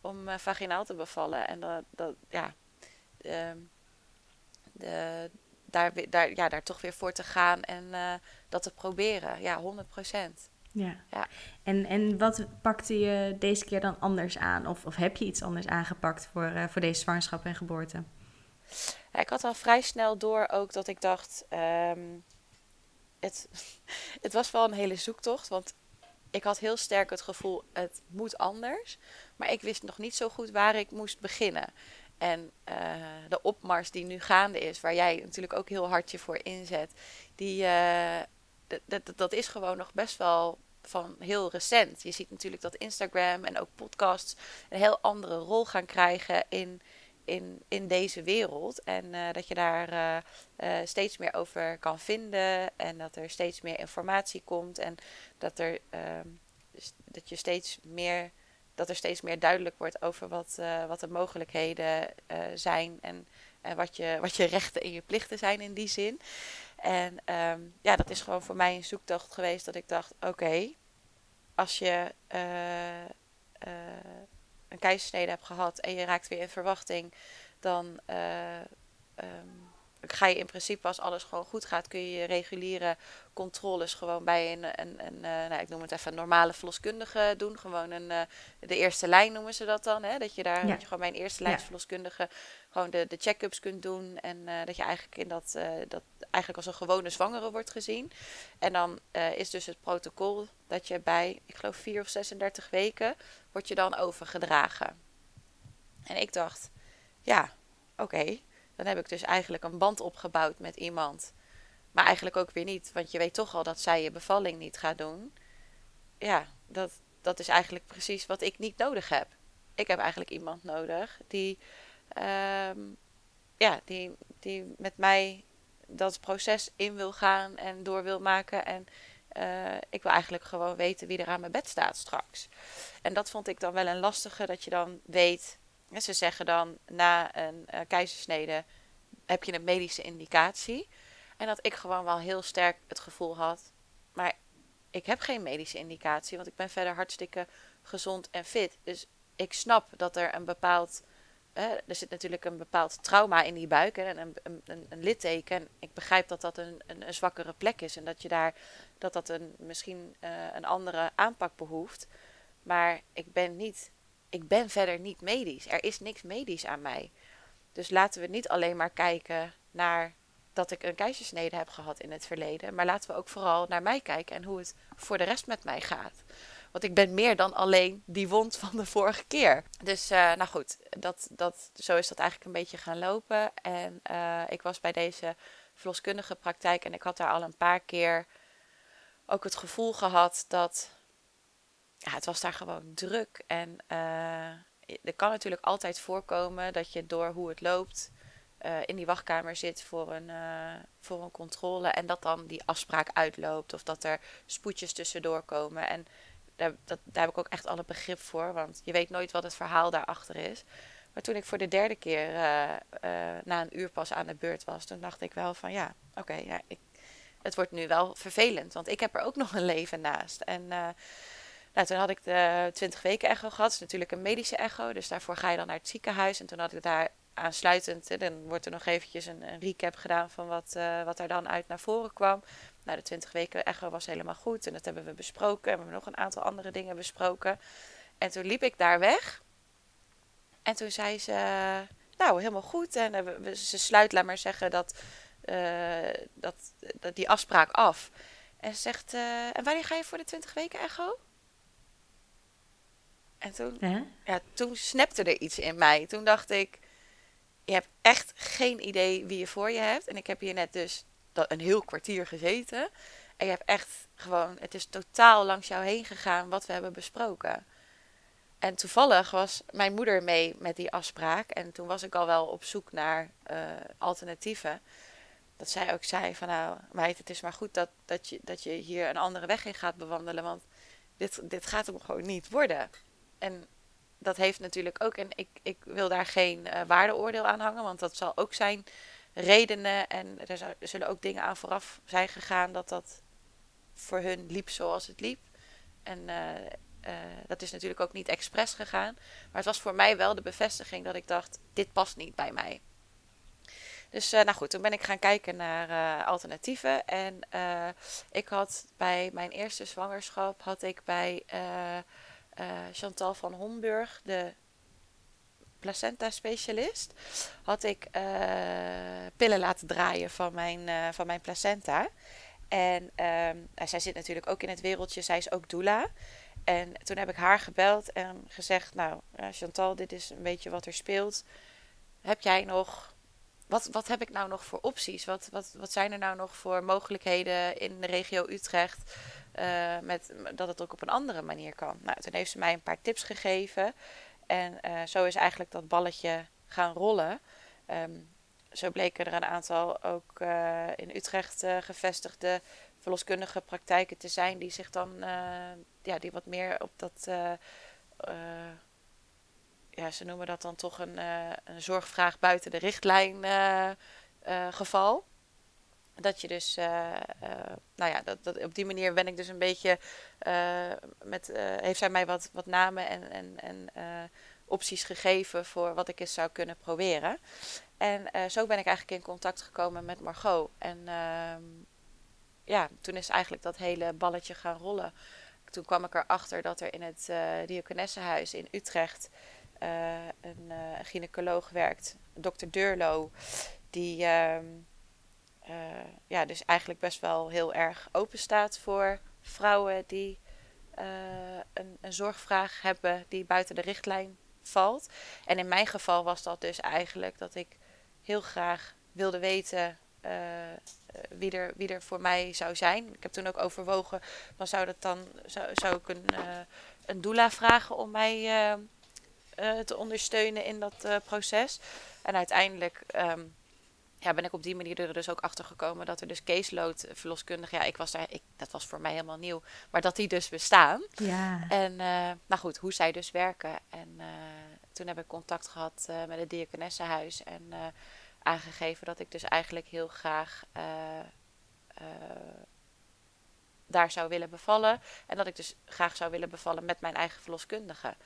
om vaginaal te bevallen. En dat, dat ja, ehm, de, daar, daar, ja, daar toch weer voor te gaan en dat te proberen. Ja, 100 procent. Ja. ja. En, en wat pakte je deze keer dan anders aan? Of, of heb je iets anders aangepakt voor, uh, voor deze zwangerschap en geboorte? Ja, ik had al vrij snel door ook dat ik dacht... Um, het, het was wel een hele zoektocht, want ik had heel sterk het gevoel, het moet anders. Maar ik wist nog niet zo goed waar ik moest beginnen. En uh, de opmars die nu gaande is, waar jij natuurlijk ook heel hard je voor inzet, die, uh, dat is gewoon nog best wel van heel recent. Je ziet natuurlijk dat Instagram en ook podcasts een heel andere rol gaan krijgen in, in, in deze wereld. En uh, dat je daar steeds meer over kan vinden en dat er steeds meer informatie komt en dat, er, ehm, dat je steeds meer dat er steeds meer duidelijk wordt over wat, wat de mogelijkheden zijn en, en wat, je, wat je rechten en je plichten zijn in die zin. En um, ja, dat is gewoon voor mij een zoektocht geweest dat ik dacht: oké, als je uh, een keizersnede hebt gehad en je raakt weer in verwachting, dan. Um, ga je in principe, als alles gewoon goed gaat, kun je je reguliere controles gewoon bij een, een, een, eh, nou, ik noem het even een normale verloskundige doen. Gewoon een, uh, de eerste lijn noemen ze dat dan. Hè? Dat je daar dat je gewoon bij een eerste lijn verloskundige gewoon de, de check-ups kunt doen. En uh, dat je eigenlijk in dat, dat eigenlijk als een gewone zwangere wordt gezien. En dan is dus het protocol dat je bij, ik geloof 4 of 36 weken, wordt je dan overgedragen. En ik dacht, ja, oké dan heb ik dus eigenlijk een band opgebouwd met iemand. Maar eigenlijk ook weer niet, want je weet toch al dat zij je bevalling niet gaat doen. Ja, dat, dat is eigenlijk precies wat ik niet nodig heb. Ik heb eigenlijk iemand nodig die, um, ja, die, die met mij dat proces in wil gaan en door wil maken. En uh, ik wil eigenlijk gewoon weten wie er aan mijn bed staat straks. En dat vond ik dan wel een lastige, dat je dan weet ze zeggen dan na een uh, keizersnede heb je een medische indicatie. En dat ik gewoon wel heel sterk het gevoel had, maar ik heb geen medische indicatie, want ik ben verder hartstikke gezond en fit. Dus ik snap dat er een bepaald, er zit natuurlijk een bepaald trauma in die buik en een, een, een, litteken. En ik begrijp dat dat een, een, zwakkere plek is en dat je daar dat dat een, misschien een andere aanpak behoeft. Maar ik ben niet, ik ben verder niet medisch. Er is niks medisch aan mij. Dus laten we niet alleen maar kijken naar dat ik een keizersnede heb gehad in het verleden. Maar laten we ook vooral naar mij kijken en hoe het voor de rest met mij gaat. Want ik ben meer dan alleen die wond van de vorige keer. Dus uh, nou goed, dat, dat, zo is dat eigenlijk een beetje gaan lopen. En uh, ik was bij deze verloskundige praktijk en ik had daar al een paar keer ook het gevoel gehad dat ja, het was daar gewoon druk. En uh, er kan natuurlijk altijd voorkomen dat je door hoe het loopt uh, in die wachtkamer zit voor een, uh, voor een controle. En dat dan die afspraak uitloopt of dat er spoedjes tussendoor komen. En daar, dat, daar heb ik ook echt alle begrip voor, want je weet nooit wat het verhaal daarachter is. Maar toen ik voor de derde keer na een uur pas aan de beurt was, toen dacht ik wel van ja, oké, ja, het wordt nu wel vervelend, want ik heb er ook nog een leven naast. En nou, toen had ik de 20 weken echo gehad. Dat is natuurlijk een medische echo. Dus daarvoor ga je dan naar het ziekenhuis. En toen had ik daar aansluitend, dan wordt er nog eventjes een, een recap gedaan van wat, uh, wat er dan uit naar voren kwam. Nou, de 20 weken echo was helemaal goed en dat hebben we besproken. En we hebben nog een aantal andere dingen besproken. En toen liep ik daar weg. En toen zei ze, nou, helemaal goed. En ze sluit, laat maar zeggen, dat, uh, dat, dat die afspraak af. En ze zegt, en wanneer ga je voor de 20 weken echo? En toen, ja, toen snapte er iets in mij. Toen dacht ik, je hebt echt geen idee wie je voor je hebt. En ik heb hier net dus een heel kwartier gezeten. En je hebt echt gewoon, het is totaal langs jou heen gegaan wat we hebben besproken. En toevallig was mijn moeder mee met die afspraak. En toen was ik al wel op zoek naar uh, alternatieven. Dat zij ook zei van nou, meid, het is maar goed dat, dat, je, dat je hier een andere weg in gaat bewandelen. Want dit, dit gaat hem gewoon niet worden. En dat heeft natuurlijk ook, en ik, ik wil daar geen uh, waardeoordeel aan hangen, want dat zal ook zijn redenen en er, zullen ook dingen aan vooraf zijn gegaan dat dat voor hun liep zoals het liep. En uh, uh, dat is natuurlijk ook niet expres gegaan, maar het was voor mij wel de bevestiging dat ik dacht, dit past niet bij mij. Dus nou goed, toen ben ik gaan kijken naar alternatieven. En ik had bij mijn eerste zwangerschap had ik bij uh, Chantal van Homburg, de placenta-specialist, had ik uh, pillen laten draaien van mijn, uh, van mijn placenta. En um, zij zit natuurlijk ook in het wereldje, zij is ook doula. En toen heb ik haar gebeld en gezegd: Nou, Chantal, dit is een beetje wat er speelt. Heb jij nog. Wat, wat heb ik nou nog voor opties? Wat, wat, wat zijn er nou nog voor mogelijkheden in de regio Utrecht? Uh, met, dat het ook op een andere manier kan. Nou, toen heeft ze mij een paar tips gegeven. En uh, zo is eigenlijk dat balletje gaan rollen. Um, zo bleken er een aantal ook uh, in Utrecht gevestigde verloskundige praktijken te zijn die zich dan ja, die wat meer op dat ja, ze noemen dat dan toch een, een zorgvraag buiten de richtlijn geval. Dat je dus, uh, uh, nou ja, dat, op die manier ben ik dus een beetje uh, met, heeft zij mij wat, wat namen en, en, en opties gegeven voor wat ik eens zou kunnen proberen. En zo ben ik eigenlijk in contact gekomen met Margot. En ehm, ja, toen is eigenlijk dat hele balletje gaan rollen. Toen kwam ik erachter dat er in het Diakonessenhuis in Utrecht een gynaecoloog werkt, dokter Deurlo, die. Ehm, uh, ja, dus eigenlijk best wel heel erg open staat voor vrouwen die uh, een, een, zorgvraag hebben die buiten de richtlijn valt. En in mijn geval was dat dus eigenlijk dat ik heel graag wilde weten uh, wie, er, wie er voor mij zou zijn. Ik heb toen ook overwogen, dan zou, dat dan, zou, zou ik een, een doula vragen om mij te ondersteunen in dat proces. En uiteindelijk. Um, ja, ben ik op die manier er dus ook achter gekomen dat er dus caseload verloskundig, ja, ik was daar, ik, dat was voor mij helemaal nieuw, maar dat die dus bestaan. Ja. En uh, nou goed, hoe zij dus werken. En uh, toen heb ik contact gehad uh, met het Diakonessenhuis en aangegeven dat ik dus eigenlijk heel graag daar zou willen bevallen. En dat ik dus graag zou willen bevallen met mijn eigen verloskundige.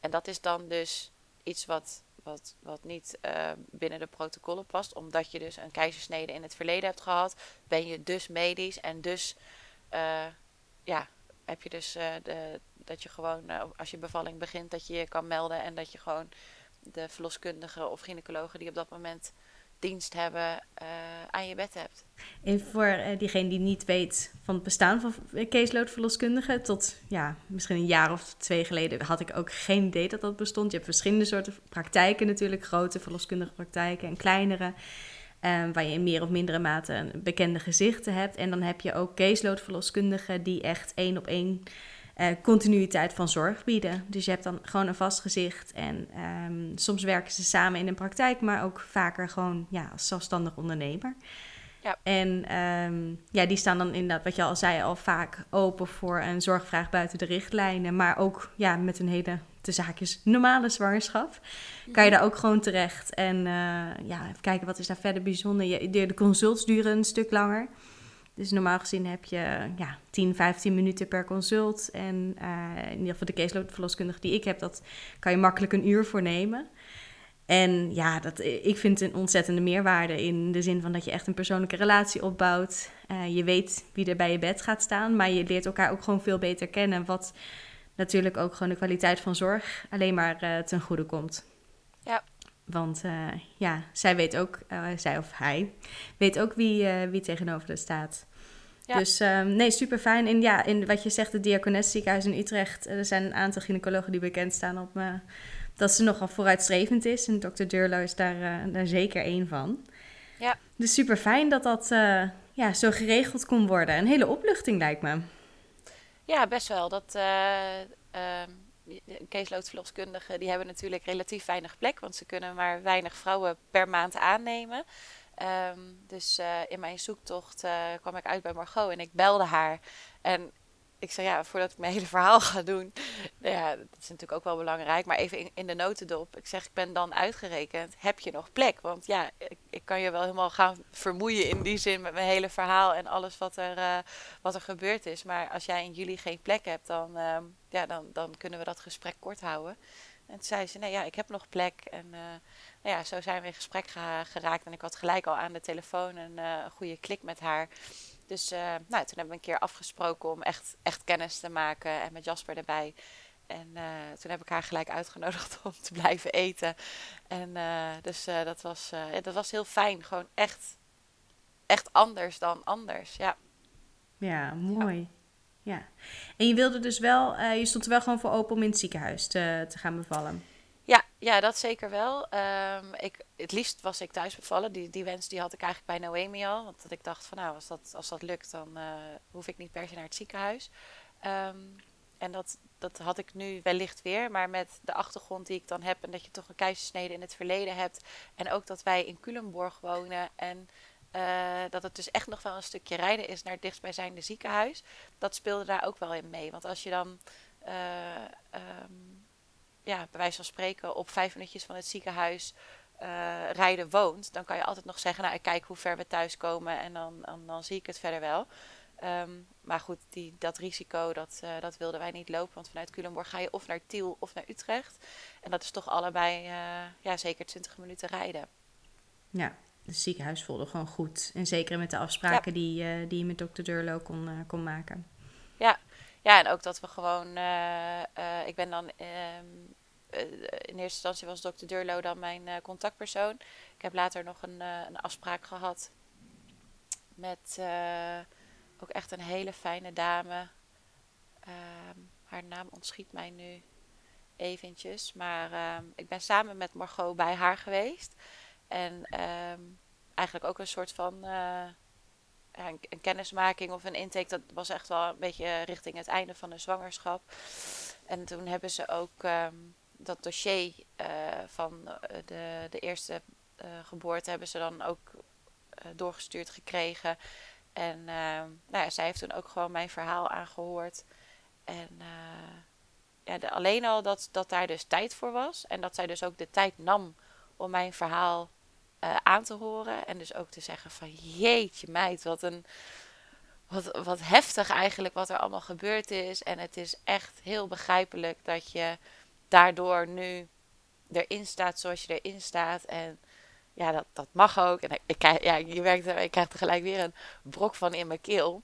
En dat is dan dus iets wat wat, wat niet uh, binnen de protocollen past. Omdat je dus een keizersnede in het verleden hebt gehad, ben je dus medisch en dus ja, heb je dus de, dat je gewoon als je bevalling begint, dat je je kan melden en dat je gewoon de verloskundige of gynaecologen die op dat moment dienst hebben uh, aan je bed hebt. En voor uh, diegene die niet weet van het bestaan van caseload tot ja, misschien een jaar of twee geleden had ik ook geen idee dat dat bestond. Je hebt verschillende soorten praktijken natuurlijk, grote verloskundige praktijken en kleinere. Um, waar je in meer of mindere mate een bekende gezichten hebt. En dan heb je ook caseload verloskundigen die echt één op één uh, continuïteit van zorg bieden. Dus je hebt dan gewoon een vast gezicht. En um, soms werken ze samen in een praktijk, maar ook vaker gewoon ja, als zelfstandig ondernemer. Ja. En um, ja, die staan dan inderdaad, wat je al zei, al vaak open voor een zorgvraag buiten de richtlijnen. Maar ook ja, met een hele, de zaakjes, normale zwangerschap. Kan je daar ook gewoon terecht. En uh, ja, even kijken, wat is daar verder bijzonder? Je, de consults duren een stuk langer. Dus normaal gezien heb je ja, 10, 15 minuten per consult. En uh, in ieder geval de caseload die ik heb, dat kan je makkelijk een uur voor nemen. En ja, dat, ik vind een ontzettende meerwaarde in de zin van dat je echt een persoonlijke relatie opbouwt. Uh, je weet wie er bij je bed gaat staan, maar je leert elkaar ook gewoon veel beter kennen. Wat natuurlijk ook gewoon de kwaliteit van zorg alleen maar ten goede komt. Ja. Want uh, ja, zij weet ook, zij of hij, weet ook wie, wie tegenover haar staat. Ja. Dus um, nee, super fijn. En ja, in wat je zegt, het Diakones ziekenhuis in Utrecht. Er zijn een aantal gynaecologen die bekend staan op dat ze nogal vooruitstrevend is. En dokter Durlo is daar, daar zeker één van. Ja. Dus super fijn dat dat ja, zo geregeld kon worden. Een hele opluchting lijkt me. Ja, best wel. Dat, uh, uh, caseloadverloskundigen die hebben natuurlijk relatief weinig plek. Want ze kunnen maar weinig vrouwen per maand aannemen. Um, dus uh, in mijn zoektocht uh, kwam ik uit bij Margot en ik belde haar. En ik zei, ja, voordat ik mijn hele verhaal ga doen. Nou ja, dat is natuurlijk ook wel belangrijk. Maar even in, de notendop. Ik zeg, ik ben dan uitgerekend. Heb je nog plek? Want ja, ik, kan je wel helemaal gaan vermoeien in die zin met mijn hele verhaal en alles wat er, uh, wat er gebeurd is. Maar als jij in juli geen plek hebt, dan, uh, ja, dan, dan kunnen we dat gesprek kort houden. En toen zei ze, nee, ja, ik heb nog plek. En uh, nou ja, zo zijn we in gesprek geraakt. En ik had gelijk al aan de telefoon een uh, goede klik met haar. Dus uh, nou, toen hebben we een keer afgesproken om echt, echt kennis te maken. En met Jasper erbij. En uh, toen heb ik haar gelijk uitgenodigd om te blijven eten. En uh, dus dat, was, dat was heel fijn. Gewoon echt, echt anders dan anders. Ja, ja mooi. Ja. ja. En je wilde dus wel, je stond er wel gewoon voor open om in het ziekenhuis te, te gaan bevallen. Ja, ja, dat zeker wel. Um, ik, het liefst was ik thuis bevallen. Die, die wens die had ik eigenlijk bij Noemi al. Want dat ik dacht van nou, als dat, als dat lukt, dan uh, hoef ik niet per se naar het ziekenhuis. Um, en dat, dat had ik nu wellicht weer. Maar met de achtergrond die ik dan heb en dat je toch een keizersnede in het verleden hebt. En ook dat wij in Culemborg wonen en uh, dat het dus echt nog wel een stukje rijden is naar het dichtstbijzijnde ziekenhuis. Dat speelde daar ook wel in mee. Want als je dan... Uh, um, ja, bij wijze van spreken op vijf minuutjes van het ziekenhuis uh, rijden woont, dan kan je altijd nog zeggen, nou ik kijk hoe ver we thuis komen en dan, dan, dan zie ik het verder wel. Um, maar goed, die, dat risico, dat, uh, dat wilden wij niet lopen. Want vanuit Culemborg ga je of naar Tiel of naar Utrecht. En dat is toch allebei uh, ja, zeker 20 minuten rijden. Ja, het ziekenhuis voelde gewoon goed. En zeker met de afspraken ja. die, die je met dokter Durlo kon, kon maken. Ja, ja, en ook dat we gewoon. Uh, uh, ik ben dan. Um, uh, in eerste instantie was dokter Durlo dan mijn contactpersoon. Ik heb later nog een, een afspraak gehad. Met ook echt een hele fijne dame. Ehm, haar naam ontschiet mij nu eventjes. Maar um, ik ben samen met Margot bij haar geweest. En eigenlijk ook een soort van een, een, kennismaking of een intake, dat was echt wel een beetje richting het einde van de zwangerschap. En toen hebben ze ook um, dat dossier uh, van eh, de, de eerste uh, geboorte hebben ze dan ook doorgestuurd gekregen. En uh, nou ja, zij heeft toen ook gewoon mijn verhaal aangehoord. En ja, de, alleen al dat, dat daar dus tijd voor was. En dat zij dus ook de tijd nam om mijn verhaal uh, aan te horen. En dus ook te zeggen van jeetje meid, wat een... Wat, wat heftig eigenlijk wat er allemaal gebeurd is. En het is echt heel begrijpelijk dat je daardoor nu erin staat zoals je erin staat. En ja, dat, dat mag ook. En ik, ja, je merkt, ik krijg tegelijk weer een brok van in mijn keel.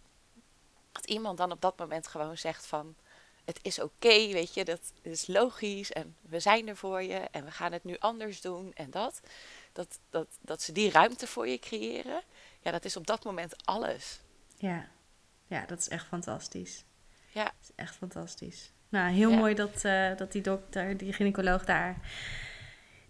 dat iemand dan op dat moment gewoon zegt van het is oké, weet je, dat is logisch en we zijn er voor je en we gaan het nu anders doen en dat. Dat, dat, dat ze die ruimte voor je creëren, ja, dat is op dat moment alles. Ja, ja dat is echt fantastisch. Ja. Dat is echt fantastisch. Nou, heel mooi dat, uh, dat die dokter, die gynaecoloog daar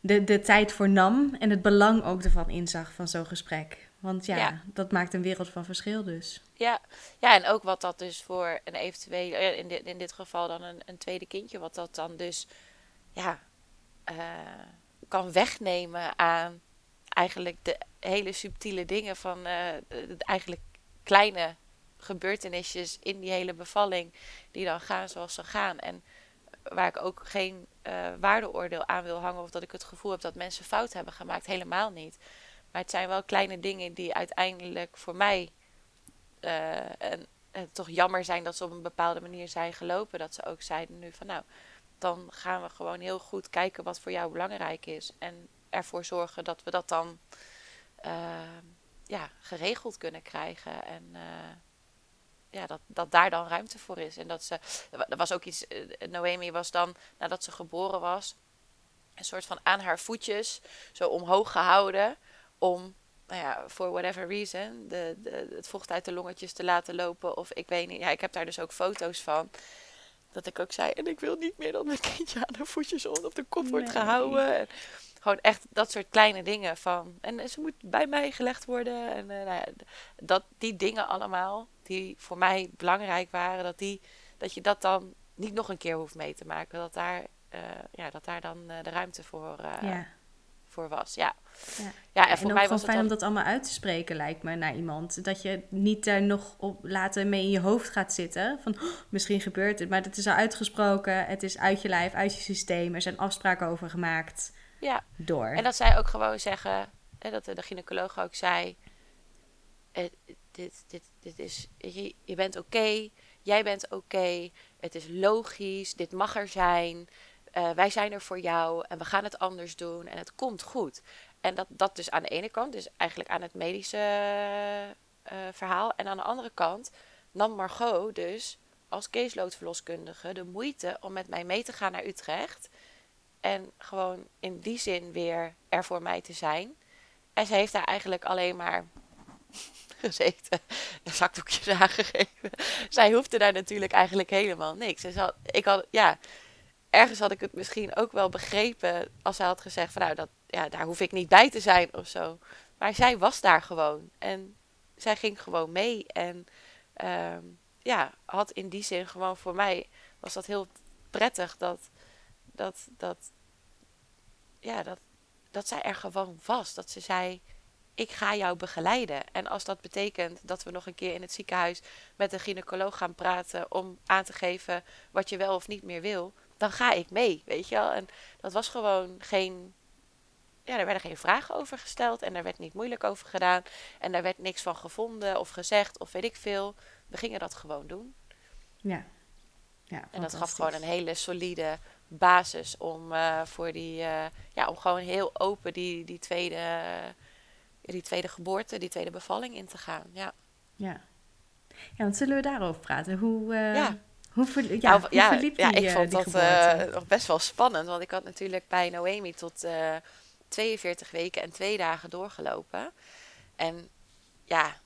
de, de tijd voor nam en het belang ook ervan inzag van zo'n gesprek. Want ja, dat maakt een wereld van verschil dus. Ja. ja, en ook wat dat dus voor een eventueel, eh, in dit, in dit geval dan een, een tweede kindje, wat dat dan dus ja, uh, kan wegnemen aan eigenlijk de hele subtiele dingen van uh, eigenlijk kleine gebeurtenisjes in die hele bevalling, die dan gaan zoals ze gaan. En waar ik ook geen uh, waardeoordeel aan wil hangen of dat ik het gevoel heb dat mensen fout hebben gemaakt, helemaal niet. Maar het zijn wel kleine dingen die uiteindelijk voor mij uh, en, en toch jammer zijn dat ze op een bepaalde manier zijn gelopen. Dat ze ook zeiden nu van nou, dan gaan we gewoon heel goed kijken wat voor jou belangrijk is. En ervoor zorgen dat we dat dan uh, ja, geregeld kunnen krijgen. En uh, ja, dat, dat daar dan ruimte voor is. En dat ze, er was ook iets, Noemi was dan, nadat ze geboren was, een soort van aan haar voetjes zo omhoog gehouden om, nou ja, for whatever reason, de, de, het vocht uit de longetjes te laten lopen. Of ik weet niet, ja, ik heb daar dus ook foto's van. Dat ik ook zei, en ik wil niet meer dat mijn kindje aan haar voetjes op de kop wordt gehouden. En gewoon echt dat soort kleine dingen van. En ze moet bij mij gelegd worden. En uh, nou ja, dat, die dingen allemaal, die voor mij belangrijk waren, dat, die, dat je dat dan niet nog een keer hoeft mee te maken. Dat daar, uh, ja, dat daar dan uh, de ruimte voor, ja. Voor was. Ja. Ja, ja en voor mij was het fijn dan... om dat allemaal uit te spreken, lijkt me, naar iemand. Dat je niet daar nog op later mee in je hoofd gaat zitten. Van, oh, misschien gebeurt het. Maar het is al uitgesproken. Het is uit je lijf, uit je systeem. Er zijn afspraken over gemaakt. Ja. Door. En dat zij ook gewoon zeggen, hè, dat de gynaecoloog ook zei... Eh, dit, dit, dit is, je, je bent oké, jij bent oké, het is logisch, dit mag er zijn... Uh, wij zijn er voor jou en we gaan het anders doen en het komt goed. En dat, dat dus aan de ene kant, dus eigenlijk aan het medische uh, verhaal. En aan de andere kant nam Margot dus als caseloadverloskundige de moeite om met mij mee te gaan naar Utrecht. En gewoon in die zin weer er voor mij te zijn. En ze heeft daar eigenlijk alleen maar gezeten. Een zakdoekjes aangegeven. Zij hoefde daar natuurlijk eigenlijk helemaal niks. Ik had, ja, ergens had ik het misschien ook wel begrepen als zij had gezegd van nou, dat, ja, daar hoef ik niet bij te zijn of zo. Maar zij was daar gewoon. En zij ging gewoon mee. En uh, ja, had in die zin gewoon voor mij was dat heel prettig dat, dat, dat, ja, dat, dat zij er gewoon was. Dat ze zei, ik ga jou begeleiden. En als dat betekent dat we nog een keer in het ziekenhuis met een gynaecoloog gaan praten om aan te geven wat je wel of niet meer wil, dan ga ik mee, weet je wel. En dat was gewoon geen, ja, er werden geen vragen over gesteld en er werd niet moeilijk over gedaan. En daar werd niks van gevonden of gezegd of weet ik veel. We gingen dat gewoon doen. Ja. ja en dat gaf gewoon een hele solide basis om uh, voor die, uh, ja, om gewoon heel open die, die tweede, die tweede geboorte, die tweede bevalling in te gaan. Ja. Ja. Ja, want zullen we daarover praten? Hoe, uh, ja. Hoe, ja, nou, hoe ja, verliep die, ja, ik vond die dat uh, nog best wel spannend. Want ik had natuurlijk bij Noemi tot uh, 42 weken en twee dagen doorgelopen. En ja,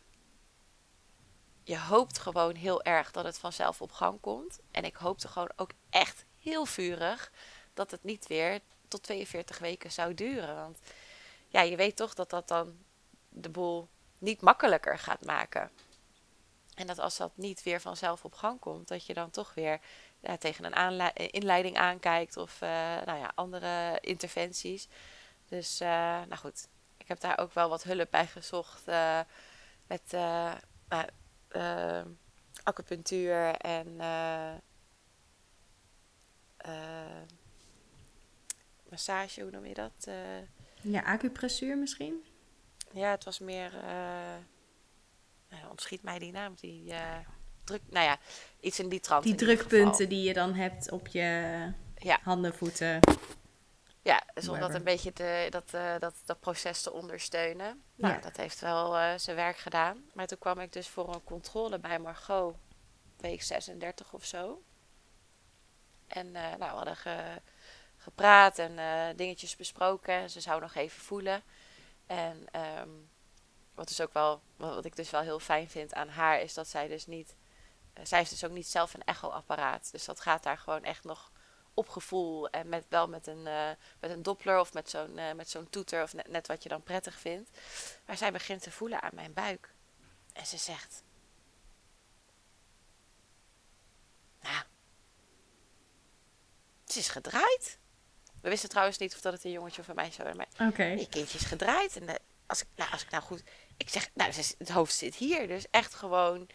je hoopt gewoon heel erg dat het vanzelf op gang komt. En ik hoopte gewoon ook echt heel vurig dat het niet weer tot 42 weken zou duren. Want ja, je weet toch dat dat dan de boel niet makkelijker gaat maken. En dat als dat niet weer vanzelf op gang komt, dat je dan toch weer ja, tegen een inleiding aankijkt of uh, nou ja, andere interventies. Dus uh, nou goed, ik heb daar ook wel wat hulp bij gezocht uh, met acupunctuur en massage, hoe noem je dat? ja, acupressuur misschien? Ja, het was meer ontschiet mij die naam, die uh, druk, nou ja, iets in die trant. Die drukpunten die je dan hebt op je ja. handen, voeten. Ja, dus om dat een beetje te, dat, uh, dat, dat proces te ondersteunen. Nou, ja. dat heeft wel uh, zijn werk gedaan. Maar toen kwam ik dus voor een controle bij Margot week 36 of zo. En nou, we hadden gepraat en dingetjes besproken. Ze zou nog even voelen. En ehm, wat, is ook wel, wat ik dus wel heel fijn vind aan haar, is dat zij dus niet. zij heeft dus ook niet zelf een echoapparaat. Dus dat gaat daar gewoon echt nog op gevoel en met, wel met een, uh, met een doppler of met zo'n uh, met zo'n toeter of net, net wat je dan prettig vindt. Maar zij begint te voelen aan mijn buik. En ze zegt: Nou, het is gedraaid. We wisten trouwens niet of dat het een jongetje of een meisje was. Maar Oké. Okay. je kindje is gedraaid. En als, ik, nou, als ik nou goed. Ik zeg, nou, het hoofd zit hier. Dus echt gewoon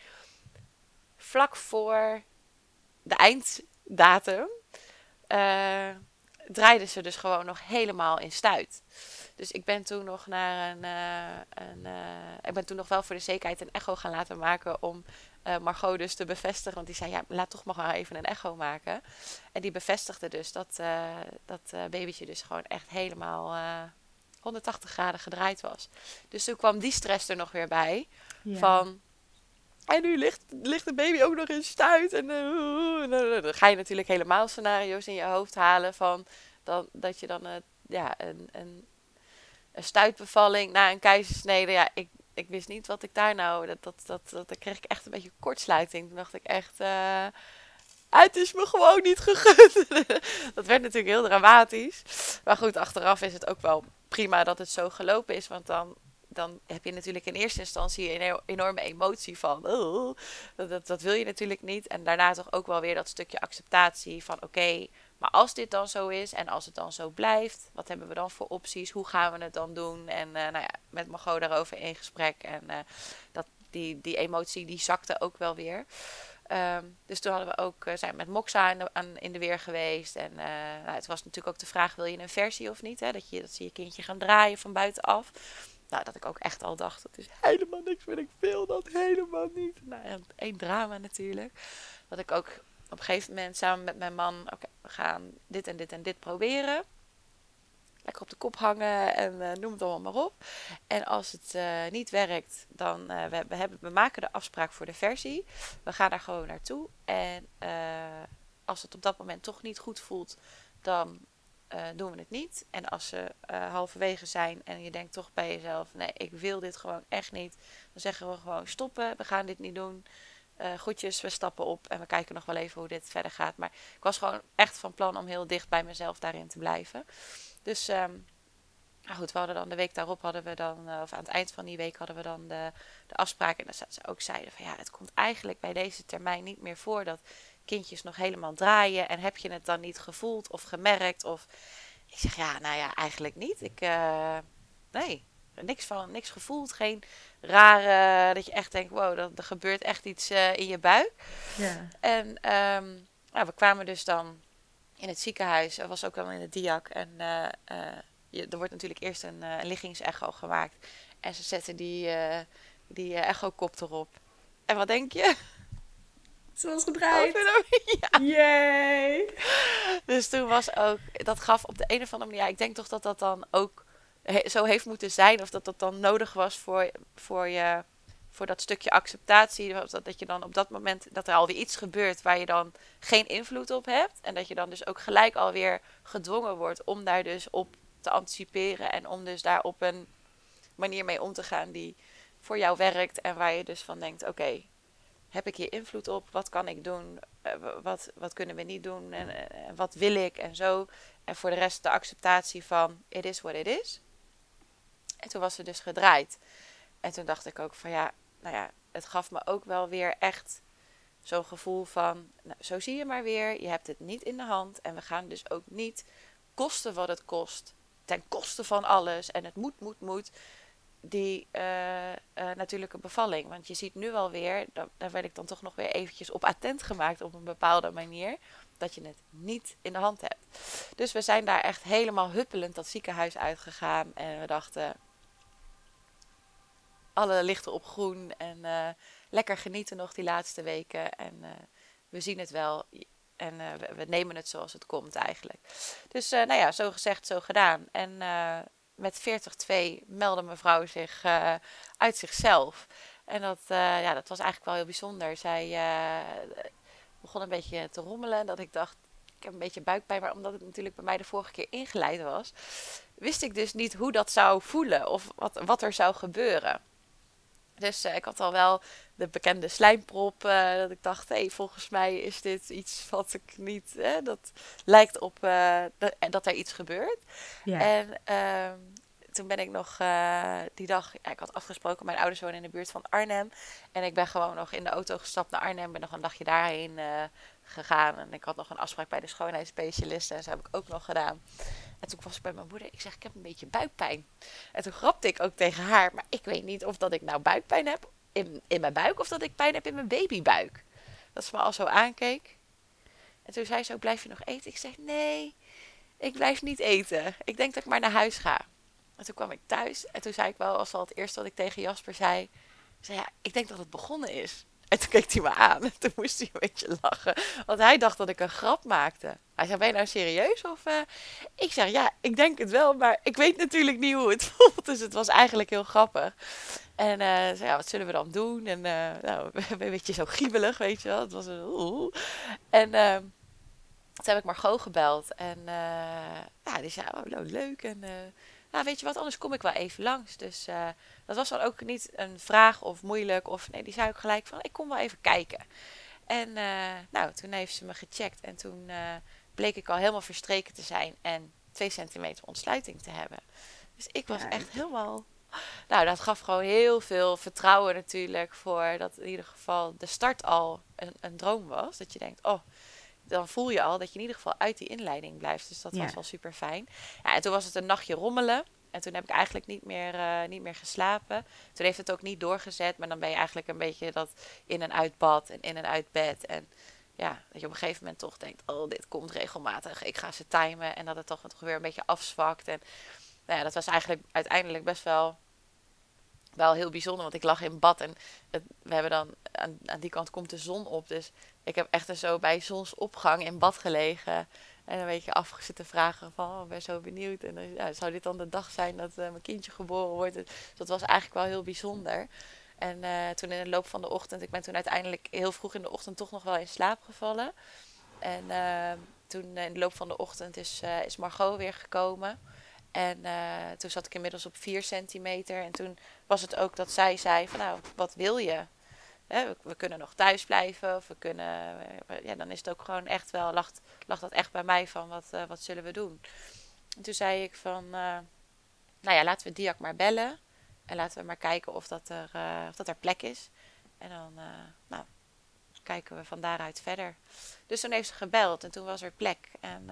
vlak voor de einddatum uh, draaiden ze dus gewoon nog helemaal in stuit. Dus ik ben toen nog naar een. Uh, een uh, ik ben toen nog wel voor de zekerheid een echo gaan laten maken om Margot dus te bevestigen. Want die zei: Ja, laat toch maar even een echo maken. En die bevestigde dus dat dat babytje dus gewoon echt helemaal 180 graden gedraaid was. Dus toen kwam die stress er nog weer bij. Ja. Van en nu ligt, ligt de baby ook nog in stuit. En uh, dan ga je natuurlijk helemaal scenario's in je hoofd halen van dan, dat je dan uh, ja, een, een, een stuitbevalling na een keizersnede. Ja, ik, ik wist niet wat ik daar nou. Dat, dat, dat, dat, kreeg ik echt een beetje kortsluiting. Toen dacht ik echt. Uh, het is me gewoon niet gegund. dat werd natuurlijk heel dramatisch. Maar goed, achteraf is het ook wel prima dat het zo gelopen is. Want dan dan heb je natuurlijk in eerste instantie een enorme emotie van, oh, dat, dat wil je natuurlijk niet. En daarna toch ook wel weer dat stukje acceptatie van, oké, maar als dit dan zo is en als het dan zo blijft, wat hebben we dan voor opties? Hoe gaan we het dan doen? En uh, nou ja, met Margot daarover in gesprek. En uh, dat, die, die emotie die zakte ook wel weer. Um, dus toen hadden we ook, uh, zijn met Moxa in de, in de weer geweest. En nou, het was natuurlijk ook de vraag, wil je een versie of niet? Hè? Dat, je, dat je kindje gaan draaien van buitenaf. Nou, dat ik ook echt al dacht, dat is helemaal niks wat ik wil, dat helemaal niet. Nou, één drama natuurlijk. Dat ik ook op een gegeven moment samen met mijn man, oké, we gaan dit en dit en dit proberen. Lekker op de kop hangen en uh, noem het allemaal maar op. En als het uh, niet werkt, dan uh, we, hebben, we maken de afspraak voor de versie. We gaan daar gewoon naartoe. En als het op dat moment toch niet goed voelt, dan doen we het niet. En als ze halverwege zijn en je denkt toch bij jezelf: nee, ik wil dit gewoon echt niet. Dan zeggen we gewoon: stoppen, we gaan dit niet doen. Uh, goedjes, we stappen op en we kijken nog wel even hoe dit verder gaat. Maar ik was gewoon echt van plan om heel dicht bij mezelf daarin te blijven. Dus um, nou goed, we hadden dan de week daarop hadden we dan, of aan het eind van die week hadden we dan de, de afspraak. En dat ze ook zeiden van ja, het komt eigenlijk bij deze termijn niet meer voor dat kindjes nog helemaal draaien. En heb je het dan niet gevoeld of gemerkt? Of ik zeg ja, nou ja, eigenlijk niet. Ik, uh, nee, niks van, niks gevoeld. Geen rare, dat je echt denkt, wow, dat, er gebeurt echt iets uh, in je buik. Ja. En um, nou, we kwamen dus dan in het ziekenhuis. Er was ook wel in het diak. En uh, je, er wordt natuurlijk eerst een, een liggingsecho gemaakt. En ze zetten die, die echo-kop erop. En wat denk je? Zoals gedraaid. ja. Yay. Dus toen was ook, dat gaf op de een of andere manier, ja, ik denk toch dat dat dan ook zo heeft moeten zijn. Of dat dat dan nodig was voor, voor je, voor dat stukje acceptatie. Dat, dat je dan op dat moment, dat er alweer iets gebeurt waar je dan geen invloed op hebt. En dat je dan dus ook gelijk alweer gedwongen wordt om daar dus op te anticiperen. En om dus daar op een manier mee om te gaan die voor jou werkt. En waar je dus van denkt, oké, heb ik hier invloed op? Wat kan ik doen? Uh, wat, wat kunnen we niet doen? En, uh, wat wil ik? En zo. En voor de rest de acceptatie van it is what it is. En toen was ze dus gedraaid. En toen dacht ik ook van ja, nou ja, het gaf me ook wel weer echt zo'n gevoel van, nou, zo zie je maar weer, je hebt het niet in de hand. En we gaan dus ook niet kosten wat het kost, ten koste van alles. En het moet, moet, moet die uh, uh, natuurlijke bevalling. Want je ziet nu alweer, daar, daar werd ik dan toch nog weer eventjes op attent gemaakt op een bepaalde manier, dat je het niet in de hand hebt. Dus we zijn daar echt helemaal huppelend dat ziekenhuis uitgegaan en we dachten, alle lichten op groen en uh, lekker genieten nog die laatste weken en we zien het wel. En we, we, nemen het zoals het komt eigenlijk. Dus nou ja, zo gezegd, zo gedaan. En met 40-2 meldde mevrouw zich uit zichzelf. En dat, ja, dat was eigenlijk wel heel bijzonder. Zij begon een beetje te rommelen. Dat ik dacht, ik heb een beetje buikpijn. Maar omdat het natuurlijk bij mij de vorige keer ingeleid was, wist ik dus niet hoe dat zou voelen of wat, wat er zou gebeuren. Dus uh, ik had al wel de bekende slijmprop. Uh, dat ik dacht, hé, hey, volgens mij is dit iets wat ik niet. Hè, dat lijkt op uh, dat, dat, er iets gebeurt. Ja. En ehm, toen ben ik nog die dag. Ja, ik had afgesproken, mijn ouders wonen in de buurt van Arnhem. En ik ben gewoon nog in de auto gestapt naar Arnhem. Ben nog een dagje daarheen gegaan. En ik had nog een afspraak bij de schoonheidsspecialisten. En zo heb ik ook nog gedaan. En toen was ik bij mijn moeder. Ik zeg, ik heb een beetje buikpijn. En toen grapte ik ook tegen haar. Maar ik weet niet of dat ik nou buikpijn heb in, in mijn buik. Of dat ik pijn heb in mijn babybuik. Dat ze me al zo aankeek. En toen zei ze ook, blijf je nog eten? Ik zeg, nee, ik blijf niet eten. Ik denk dat ik maar naar huis ga. En toen kwam ik thuis. En toen zei ik wel, als al het eerste wat ik tegen Jasper zei. Zei, ja, ik denk dat het begonnen is. En toen keek hij me aan. En toen moest hij een beetje lachen. Want hij dacht dat ik een grap maakte. Hij zei, ben je nou serieus? Of, uh... Ik zeg, ja, ik denk het wel. Maar ik weet natuurlijk niet hoe het voelt. Dus het was eigenlijk heel grappig. En uh, zei, ja, wat zullen we dan doen? En uh, nou, een beetje zo giebelig, weet je wel. Het was een... Oeh. En ehm, toen heb ik Margot gebeld. En ja, die zei, oh, leuk. En nou, weet je wat, anders kom ik wel even langs. Dus uh, dat was dan ook niet een vraag of moeilijk. Of nee, die zei ook gelijk van, ik kom wel even kijken. En uh, nou, toen heeft ze me gecheckt. En toen uh, bleek ik al helemaal verstreken te zijn. En twee centimeter ontsluiting te hebben. Dus ik was echt helemaal... Nou, dat gaf gewoon heel veel vertrouwen natuurlijk. Voor dat in ieder geval de start al een, een droom was. Dat je denkt, oh dan voel je al dat je in ieder geval uit die inleiding blijft. Dus dat was wel super fijn. Ja, en toen was het een nachtje rommelen. En toen heb ik eigenlijk niet meer, uh, niet meer geslapen. Toen heeft het ook niet doorgezet. Maar dan ben je eigenlijk een beetje dat in en uit bad en in en uit bed. En ja, dat je op een gegeven moment toch denkt: oh, dit komt regelmatig. Ik ga ze timen. En dat het toch, toch weer een beetje afzwakt. En nou ja, dat was eigenlijk uiteindelijk best wel wel heel bijzonder, want ik lag in bad en het, we hebben dan aan, aan, die kant komt de zon op. Dus ik heb echt zo bij zonsopgang in bad gelegen. En een beetje afgezitten vragen van, oh, ik ben zo benieuwd. En dan, ja, zou dit dan de dag zijn dat uh, mijn kindje geboren wordt? Dus dat was eigenlijk wel heel bijzonder. En uh, toen in de loop van de ochtend, ik ben toen uiteindelijk heel vroeg in de ochtend toch nog wel in slaap gevallen. En toen in de loop van de ochtend is, is Margot weer gekomen. En toen zat ik inmiddels op 4 centimeter. En toen was het ook dat zij zei van nou, wat wil je? We, kunnen nog thuis blijven. Of we kunnen. Eh, ja, dan is het ook gewoon echt wel. Lag, lag dat echt bij mij van wat, uh, wat zullen we doen? En toen zei ik van. nou ja, laten we Diak maar bellen. En laten we maar kijken of dat er, of dat er plek is. En dan nou, kijken we van daaruit verder. Dus toen heeft ze gebeld en toen was er plek. En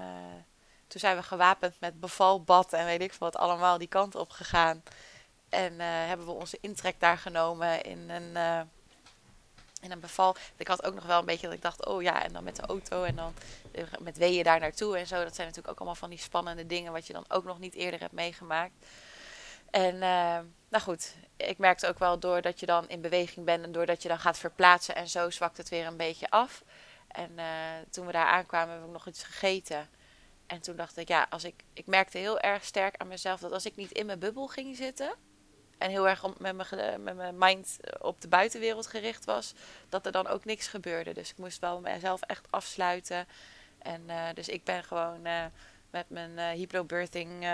toen zijn we gewapend met bevalbad en weet ik veel wat allemaal die kant op gegaan. En hebben we onze intrek daar genomen in een, in een beval. Ik had ook nog wel een beetje dat ik dacht, oh ja, en dan met de auto en dan met weeën daar naartoe en zo. Dat zijn natuurlijk ook allemaal van die spannende dingen wat je dan ook nog niet eerder hebt meegemaakt. En uh, nou goed, ik merkte ook wel doordat je dan in beweging bent en doordat je dan gaat verplaatsen en zo zwakt het weer een beetje af. En toen we daar aankwamen hebben we nog iets gegeten. En toen dacht ik, ja, als ik, ik merkte heel erg sterk aan mezelf dat als ik niet in mijn bubbel ging zitten en heel erg met mijn, met mijn mind op de buitenwereld gericht was, dat er dan ook niks gebeurde. Dus ik moest wel mezelf echt afsluiten. En uh, dus ik ben gewoon uh, met mijn uh, hypnobirthing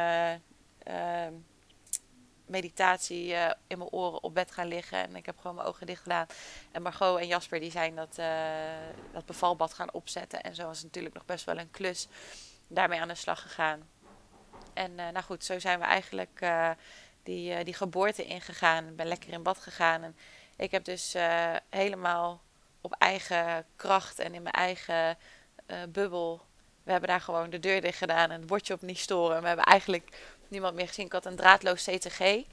meditatie in mijn oren op bed gaan liggen. En ik heb gewoon mijn ogen dicht gedaan. En Margot en Jasper die zijn dat, dat bevalbad gaan opzetten. En zo was natuurlijk nog best wel een klus daarmee aan de slag gegaan. En nou goed, zo zijn we eigenlijk die, uh, die geboorte ingegaan. Ben lekker in bad gegaan. En ik heb dus helemaal op eigen kracht en in mijn eigen bubbel. We hebben daar gewoon de deur dicht gedaan en het bordje op niet storen. We hebben eigenlijk niemand meer gezien. Ik had een draadloos CTG.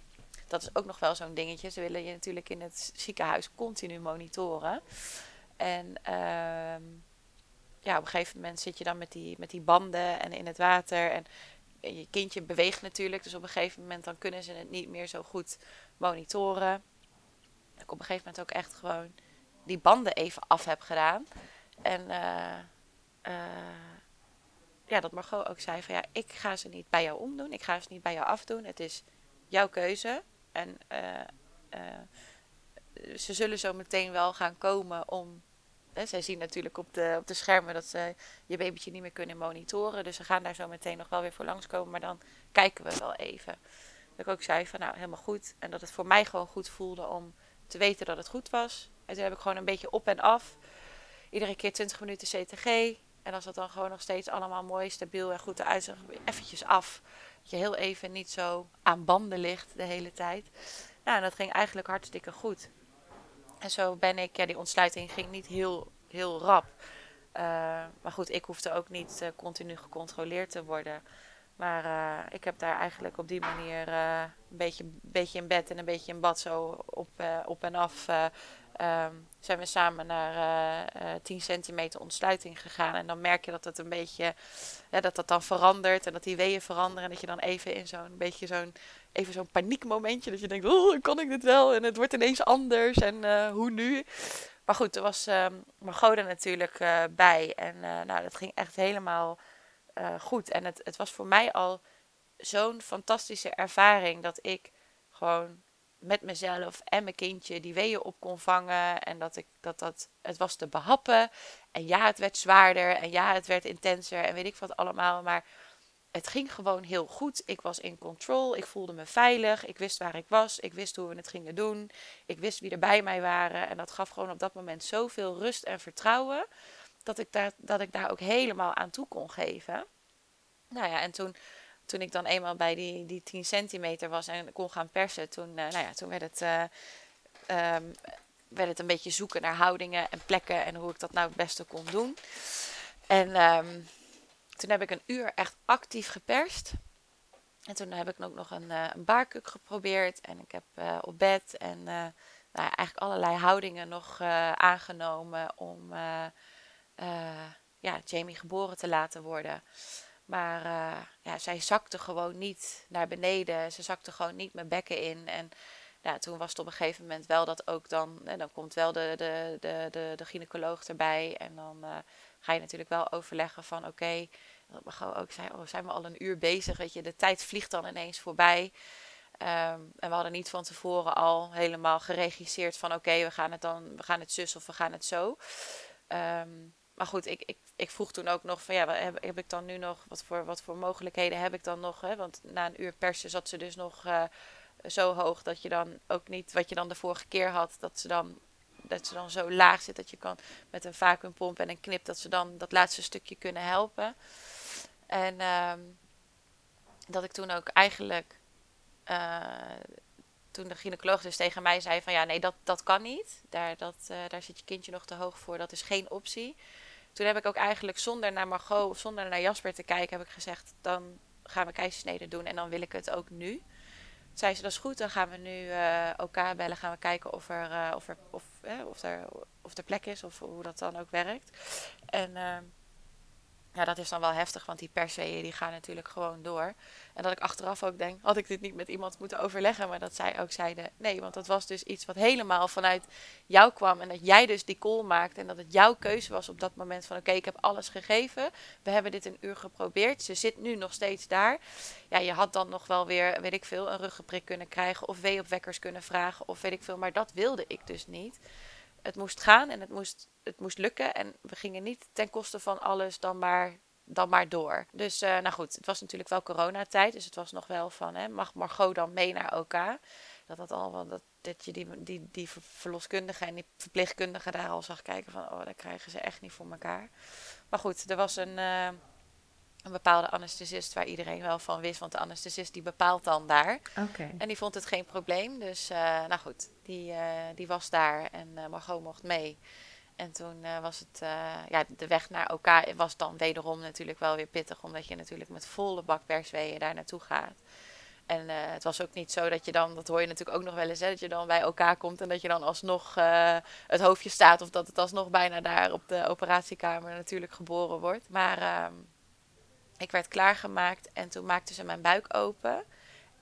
Dat is ook nog wel zo'n dingetje. Ze willen je natuurlijk in het ziekenhuis continu monitoren. En ehm, ja, op een gegeven moment zit je dan met die, met die banden en in het water. En je kindje beweegt natuurlijk. Dus op een gegeven moment dan kunnen ze het niet meer zo goed monitoren. Dat ik op een gegeven moment ook echt gewoon die banden even af heb gedaan. En uh, uh, ja, dat Margot ook zei van ja, ik ga ze niet bij jou omdoen. Ik ga ze niet bij jou afdoen. Het is jouw keuze. En uh, ze zullen zo meteen wel gaan komen om. Zij zien natuurlijk op de, op de schermen dat ze je babytje niet meer kunnen monitoren. Dus ze gaan daar zo meteen nog wel weer voor langskomen. Maar dan kijken we wel even. Dat ik ook zei van nou helemaal goed. En dat het voor mij gewoon goed voelde om te weten dat het goed was. En toen heb ik gewoon een beetje op en af. Iedere keer 20 minuten CTG. En als dat dan gewoon nog steeds allemaal mooi, stabiel en goed eruit ziet, eventjes af. Dat je heel even niet zo aan banden ligt de hele tijd. Nou, en dat ging eigenlijk hartstikke goed. En zo ben ik, ja, die ontsluiting ging niet heel, heel rap. Uh, maar goed, ik hoefde ook niet uh, continu gecontroleerd te worden. Maar uh, ik heb daar eigenlijk op die manier een beetje, beetje in bed en een beetje in bad zo op, op en af um, zijn we samen naar uh, uh, 10 centimeter ontsluiting gegaan. En dan merk je dat het een beetje, ja, dat dat dan verandert en dat die weeën veranderen. En dat je dan even in zo'n beetje zo'n, even zo'n paniekmomentje, dat je denkt, oh, kan ik dit wel? En het wordt ineens anders en uh, hoe nu? Maar goed, er was um, Margot er natuurlijk uh, bij. En uh, nou, dat ging echt helemaal goed. En het, het was voor mij al zo'n fantastische ervaring dat ik gewoon met mezelf en mijn kindje die weeën op kon vangen. En dat ik dat dat. Het was te behappen. En ja, het werd zwaarder. En ja, het werd intenser. En weet ik wat allemaal. Maar het ging gewoon heel goed. Ik was in control. Ik voelde me veilig. Ik wist waar ik was. Ik wist hoe we het gingen doen. Ik wist wie er bij mij waren. En dat gaf gewoon op dat moment zoveel rust en vertrouwen. Dat ik daar, dat ik daar ook helemaal aan toe kon geven. Nou ja, en toen toen ik dan eenmaal bij die, die 10 centimeter was en kon gaan persen, toen, uh, nou ja, toen werd, het, uh, um, werd het een beetje zoeken naar houdingen en plekken en hoe ik dat nou het beste kon doen. En um, toen heb ik een uur echt actief geperst. En toen heb ik ook nog een, uh, een baarkuk geprobeerd en ik heb op bed en nou ja, eigenlijk allerlei houdingen nog aangenomen om ja, Jamie geboren te laten worden. Maar ja, zij zakte gewoon niet naar beneden. Ze zakte gewoon niet mijn bekken in. En ja, toen was het op een gegeven moment wel dat ook dan... En dan komt wel de, de, de, de, gynaecoloog erbij. En dan ga je natuurlijk wel overleggen van... Oké, dat ook zei, oh, zijn we al een uur bezig? Weet je, de tijd vliegt dan ineens voorbij. Um, en we hadden niet van tevoren al helemaal geregisseerd van... Oké, we gaan het dan... We gaan het zus of we gaan het zo. Um, maar goed, ik, ik, ik vroeg toen ook nog van ja, heb, ik dan nu nog, wat voor, wat voor mogelijkheden heb ik dan nog? Hè? Want na een uur persen zat ze dus nog uh, zo hoog dat je dan ook niet, wat je dan de vorige keer had, dat ze dan, dat ze dan zo laag zit dat je kan met een vacuümpomp en een knip, dat ze dan dat laatste stukje kunnen helpen. En uh, dat ik toen ook eigenlijk, uh, toen de gynaecoloog dus tegen mij zei van ja, nee, dat, dat kan niet. Daar, dat, uh, daar zit je kindje nog te hoog voor, dat is geen optie toen heb ik ook eigenlijk zonder naar Margot of zonder naar Jasper te kijken, heb ik gezegd: dan gaan we keizersnede doen en dan wil ik het ook nu. Toen zei ze: dat is goed, dan gaan we nu elkaar bellen, gaan we kijken of er, of, er, of, eh, of, er, of er plek is of hoe dat dan ook werkt. En ehm, ja, dat is dan wel heftig, want die perseeën die gaan natuurlijk gewoon door. En dat ik achteraf ook denk, had ik dit niet met iemand moeten overleggen, maar dat zij ook zeiden, nee, want dat was dus iets wat helemaal vanuit jou kwam. En dat jij dus die call maakte en dat het jouw keuze was op dat moment van, oké, ik heb alles gegeven, we hebben dit een uur geprobeerd, ze zit nu nog steeds daar. Ja, je had dan nog wel weer, weet ik veel, een ruggenprik kunnen krijgen of weeopwekkers kunnen vragen of weet ik veel, maar dat wilde ik dus niet het moest gaan en het moest, het moest lukken. En we gingen niet ten koste van alles dan maar, dan maar door. Dus uh, nou goed, het was natuurlijk wel coronatijd. Dus het was nog wel van, hè, mag Margot dan mee naar OK? Dat dat allemaal, dat, dat je die, die, die verloskundige en die verpleegkundige daar al zag kijken van, oh, dat krijgen ze echt niet voor elkaar. Maar goed, er was een... Uh, een bepaalde anesthesist waar iedereen wel van wist. Want de anesthesist die bepaalt dan daar. Okay. En die vond het geen probleem. Dus uh, nou goed, die, uh, die was daar en uh, Margot mocht mee. En toen was het, ja, de weg naar OK was dan wederom natuurlijk wel weer pittig. Omdat je natuurlijk met volle bak persweeën daar naartoe gaat. En het was ook niet zo dat je dan, dat hoor je natuurlijk ook nog wel eens, hè, dat je dan bij elkaar komt en dat je dan alsnog het hoofdje staat. Of dat het alsnog bijna daar op de operatiekamer natuurlijk geboren wordt. Maar ehm, ik werd klaargemaakt en toen maakten ze mijn buik open.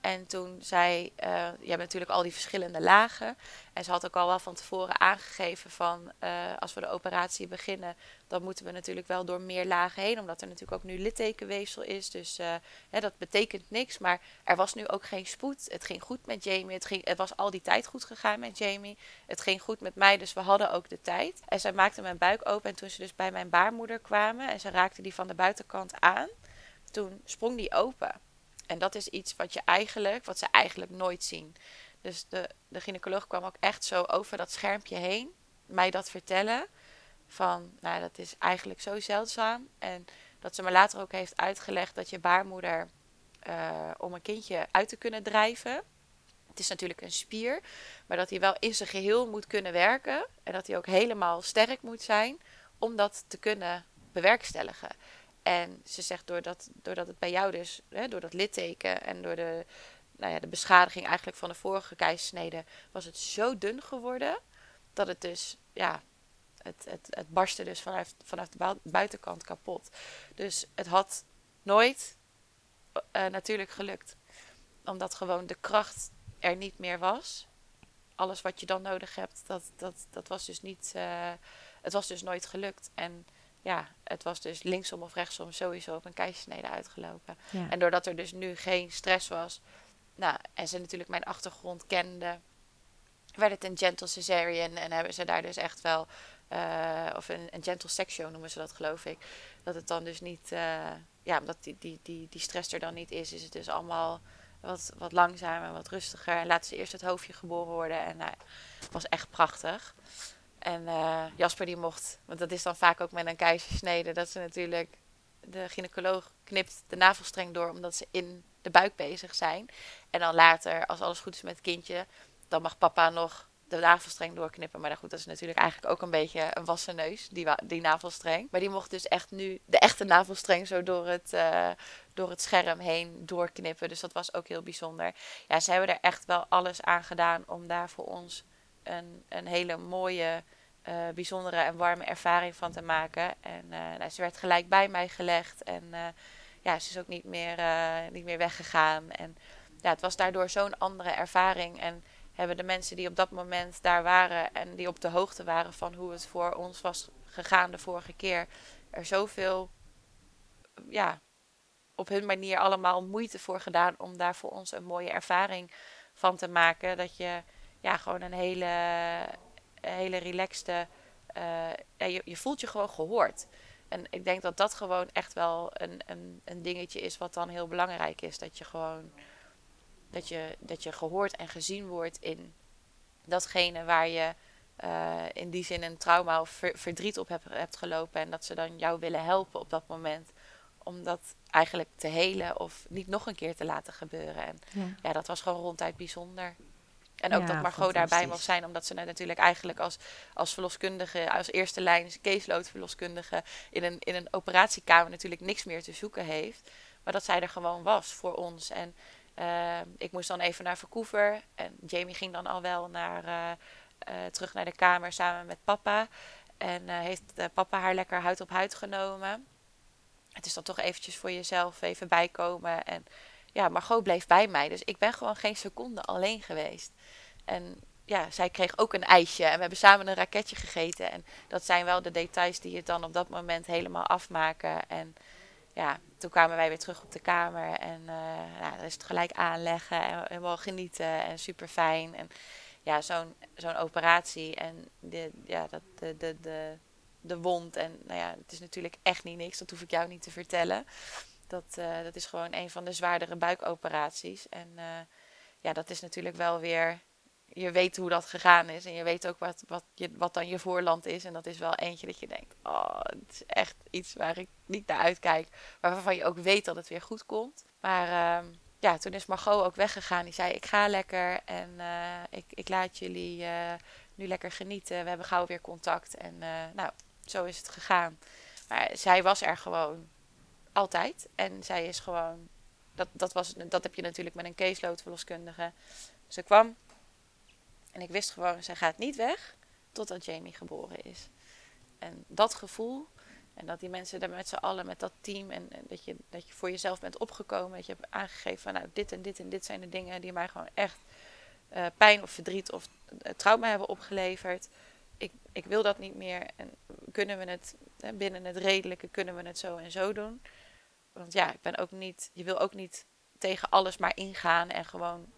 En toen zei, uh, je hebt natuurlijk al die verschillende lagen. En ze had ook al wel van tevoren aangegeven van, uh, als we de operatie beginnen, dan moeten we natuurlijk wel door meer lagen heen. Omdat er natuurlijk ook nu littekenweefsel is. Dus hè, dat betekent niks. Maar er was nu ook geen spoed. Het ging goed met Jamie. Het, ging, het was al die tijd goed gegaan met Jamie. Het ging goed met mij, dus we hadden ook de tijd. En zij maakte mijn buik open. En toen ze dus bij mijn baarmoeder kwamen en ze raakte die van de buitenkant aan, toen sprong die open. En dat is iets wat je eigenlijk, wat ze eigenlijk nooit zien. Dus de, de gynaecoloog kwam ook echt zo over dat schermpje heen, mij dat vertellen. Van, nou, dat is eigenlijk zo zeldzaam. En dat ze me later ook heeft uitgelegd dat je baarmoeder, uh, om een kindje uit te kunnen drijven. Het is natuurlijk een spier, maar dat hij wel in zijn geheel moet kunnen werken. En dat hij ook helemaal sterk moet zijn om dat te kunnen bewerkstelligen. En ze zegt, doordat, doordat het bij jou dus, hè, door dat litteken en door de, nou ja, de beschadiging eigenlijk van de vorige keizersnede, was het zo dun geworden dat het dus, ja, het, het, het barstte dus vanuit, vanaf de buitenkant kapot. Dus het had nooit uh, natuurlijk gelukt. Omdat gewoon de kracht er niet meer was. Alles wat je dan nodig hebt, dat, dat, dat was dus niet, uh, het was dus nooit gelukt. En ja, het was dus linksom of rechtsom sowieso op een keizersnede uitgelopen. En doordat er dus nu geen stress was, nou, en ze natuurlijk mijn achtergrond kenden, werd het een gentle cesarean en hebben ze daar dus echt wel, uh, of een, een gentle section noemen ze dat geloof ik, dat het dan dus niet, uh, ja, omdat die, die, die, die stress er dan niet is, is het dus allemaal wat, wat langzamer wat rustiger. En laten ze eerst het hoofdje geboren worden en nou, het was echt prachtig. En uh, Jasper die mocht, want dat is dan vaak ook met een keizersnede, dat ze natuurlijk, de gynaecoloog knipt de navelstreng door omdat ze in de buik bezig zijn. En dan later, als alles goed is met het kindje, dan mag papa nog de navelstreng doorknippen. Maar goed, dat is natuurlijk eigenlijk ook een beetje een wassen neus, die, die navelstreng. Maar die mocht dus echt nu de echte navelstreng zo door het, uh, door het scherm heen doorknippen. Dus dat was ook heel bijzonder. Ja, ze hebben er echt wel alles aan gedaan om daar voor ons een, hele mooie, uh, bijzondere en warme ervaring van te maken. En uh, nou, ze werd gelijk bij mij gelegd en uh, ja, ze is ook niet meer, niet meer weggegaan. En ja, het was daardoor zo'n andere ervaring. En hebben de mensen die op dat moment daar waren en die op de hoogte waren van hoe het voor ons was gegaan de vorige keer, er zoveel, ja, op hun manier allemaal moeite voor gedaan om daar voor ons een mooie ervaring van te maken. Dat je ja, gewoon een hele, hele relaxte. Ja, je, je voelt je gewoon gehoord. En ik denk dat dat gewoon echt wel een, een, een dingetje is wat dan heel belangrijk is. Dat je gewoon dat je, dat je gehoord en gezien wordt in datgene waar je uh, in die zin een trauma of verdriet op hebt, hebt gelopen. En dat ze dan jou willen helpen op dat moment. Om dat eigenlijk te helen of niet nog een keer te laten gebeuren. En ja, ja dat was gewoon ronduit bijzonder. En ook dat Margot daarbij mocht zijn, omdat ze natuurlijk eigenlijk als, als verloskundige, als eerste lijn caseload verloskundige, in een, in een operatiekamer natuurlijk niks meer te zoeken heeft. Maar dat zij er gewoon was voor ons. En uh, ik moest dan even naar Vancouver. En Jamie ging dan al wel naar, uh, uh, terug naar de kamer samen met papa. En heeft papa haar lekker huid op huid genomen. Het is dan toch eventjes voor jezelf even bijkomen. En ja, Margot bleef bij mij. Dus ik ben gewoon geen seconde alleen geweest. En ja, zij kreeg ook een ijsje en we hebben samen een raketje gegeten. En dat zijn wel de details die het dan op dat moment helemaal afmaken. En ja, toen kwamen wij weer terug op de kamer en uh, is het gelijk aanleggen en helemaal genieten en super fijn. En ja, zo'n zo'n operatie en de, ja, dat, de, de, de, de wond. En nou ja, het is natuurlijk echt niet niks, dat hoef ik jou niet te vertellen. Dat, uh, dat is gewoon een van de zwaardere buikoperaties. En uh, ja, dat is natuurlijk wel weer. Je weet hoe dat gegaan is. En je weet ook wat, wat, je, wat dan je voorland is. En dat is wel eentje dat je denkt: oh, het is echt iets waar ik niet naar uitkijk. Waarvan je ook weet dat het weer goed komt. Maar uh, ja, toen is Margot ook weggegaan. Die zei: Ik ga lekker. En uh, ik, ik laat jullie nu lekker genieten. We hebben gauw weer contact. En nou, zo is het gegaan. Maar zij was er gewoon altijd. En zij is gewoon. Dat, dat, was, dat heb je natuurlijk met een caseload verloskundige. Ze kwam. En ik wist gewoon, zij gaat niet weg totdat Jamie geboren is. En dat gevoel. En dat die mensen er met z'n allen, met dat team, en, dat, je, dat je voor jezelf bent opgekomen. Dat je hebt aangegeven van nou, dit en dit en dit zijn de dingen die mij gewoon echt uh, pijn of verdriet of uh, trauma hebben opgeleverd. Ik, ik wil dat niet meer. En kunnen we het binnen het redelijke, kunnen we het zo en zo doen. Want ja, ik ben ook niet, je wil ook niet tegen alles maar ingaan en gewoon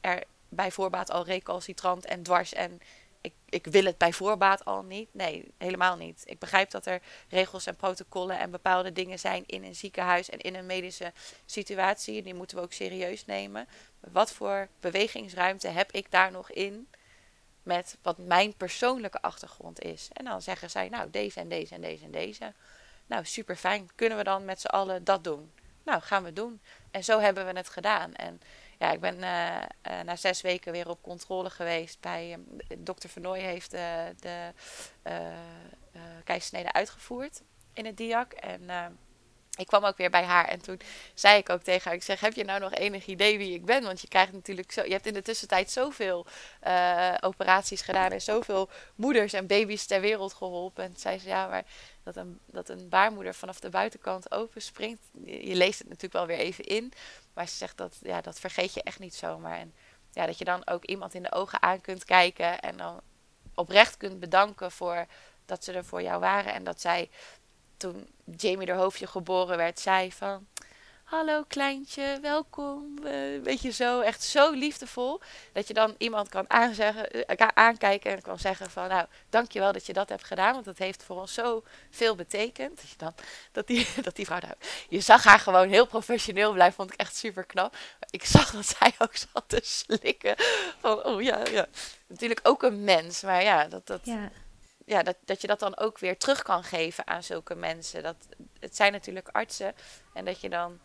er bij voorbaat al recalcitrant en dwars en ik, ik wil het bij voorbaat al niet. Nee, helemaal niet. Ik begrijp dat er regels en protocollen en bepaalde dingen zijn in een ziekenhuis en in een medische situatie. Die moeten we ook serieus nemen. Wat voor bewegingsruimte heb ik daar nog in met wat mijn persoonlijke achtergrond is? En dan zeggen zij, nou, deze en deze en deze en deze. Nou, super fijn. Kunnen we dan met z'n allen dat doen? Nou, gaan we doen. En zo hebben we het gedaan. En ja, ik ben uh, uh, na zes weken weer op controle geweest bij uh, dokter Vernooy heeft de keizersnede uitgevoerd in het DIAC. En ik kwam ook weer bij haar en toen zei ik ook tegen haar, ik zeg, heb je nou nog enig idee wie ik ben? Want je krijgt natuurlijk zo, je hebt in de tussentijd zoveel uh, operaties gedaan en zoveel moeders en baby's ter wereld geholpen. En zei ze, ja, maar dat een, dat een baarmoeder vanaf de buitenkant open springt, je, je leest het natuurlijk wel weer even in, maar ze zegt dat, ja, dat vergeet je echt niet zomaar. En ja, dat je dan ook iemand in de ogen aan kunt kijken en dan oprecht kunt bedanken voor dat ze er voor jou waren en dat zij toen Jamie haar hoofdje geboren werd, zei van... Hallo kleintje, welkom. Uh, weet je zo, echt zo liefdevol. Dat je dan iemand kan aanzeggen, uh, aankijken en kan zeggen van... Nou, dankjewel dat je dat hebt gedaan, want dat heeft voor ons zo veel betekend. Dat, je dan, dat, die, dat die vrouw, nou, je zag haar gewoon heel professioneel blijven, vond ik echt super knap. Ik zag dat zij ook zat te slikken. Van, oh ja, ja. Natuurlijk ook een mens, maar ja, dat... dat ja ja, dat, dat je dat dan ook weer terug kan geven aan zulke mensen. Dat, het zijn natuurlijk artsen. En dat je dan,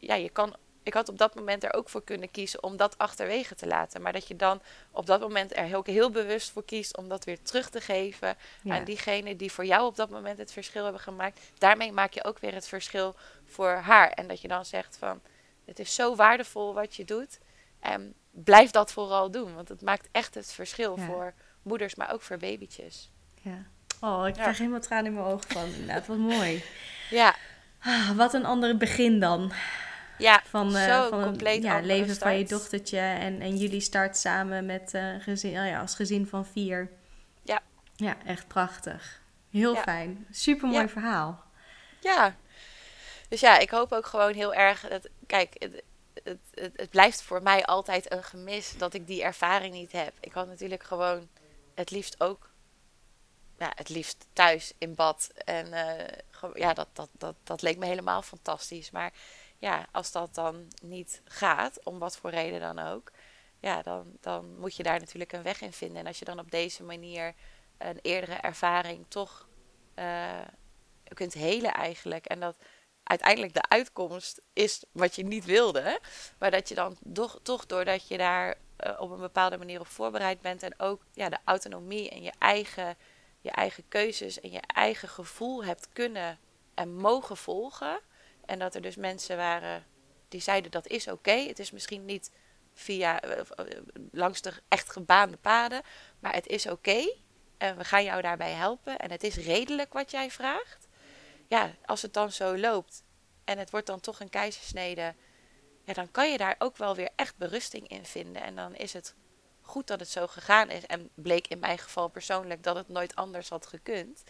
ja, je kan. Ik had op dat moment er ook voor kunnen kiezen om dat achterwege te laten. Maar dat je dan op dat moment er ook heel bewust voor kiest om dat weer terug te geven aan diegene die voor jou op dat moment het verschil hebben gemaakt. Daarmee maak je ook weer het verschil voor haar. En dat je dan zegt van, het is zo waardevol wat je doet. En blijf dat vooral doen. Want het maakt echt het verschil voor moeders, maar ook voor babytjes. Ja. Oh, ik krijg helemaal tranen in mijn ogen van. Inderdaad, wat mooi. Ja. Ah, wat een ander begin dan. Ja, van, uh, van compleet ja, leven van je dochtertje en, en jullie start samen met uh, gezin, oh ja, als gezin van vier. Ja. Ja, echt prachtig. Heel ja. fijn. Super mooi ja. verhaal. Ja. Dus ja, ik hoop ook gewoon heel erg dat. Kijk, het, het, het, het blijft voor mij altijd een gemis dat ik die ervaring niet heb. Ik had natuurlijk gewoon het liefst ook ja, het liefst thuis in bad. En uh, ja, dat, dat, dat, dat leek me helemaal fantastisch. Maar ja, als dat dan niet gaat, om wat voor reden dan ook, ja, dan, dan moet je daar natuurlijk een weg in vinden. En als je dan op deze manier een eerdere ervaring toch uh, kunt helen eigenlijk. En dat uiteindelijk de uitkomst is wat je niet wilde. Maar dat je dan toch, toch doordat je daar uh, op een bepaalde manier op voorbereid bent. En ook ja, de autonomie en je eigen je eigen keuzes en je eigen gevoel hebt kunnen en mogen volgen. En dat er dus mensen waren die zeiden dat is oké. Het is misschien niet via uh, langs de echt gebaande paden, maar het is oké. En we gaan jou daarbij helpen. En het is redelijk wat jij vraagt. Ja, als het dan zo loopt en het wordt dan toch een keizersnede, ja, dan kan je daar ook wel weer echt berusting in vinden. En dan is het goed dat het zo gegaan is. En bleek in mijn geval persoonlijk dat het nooit anders had gekund.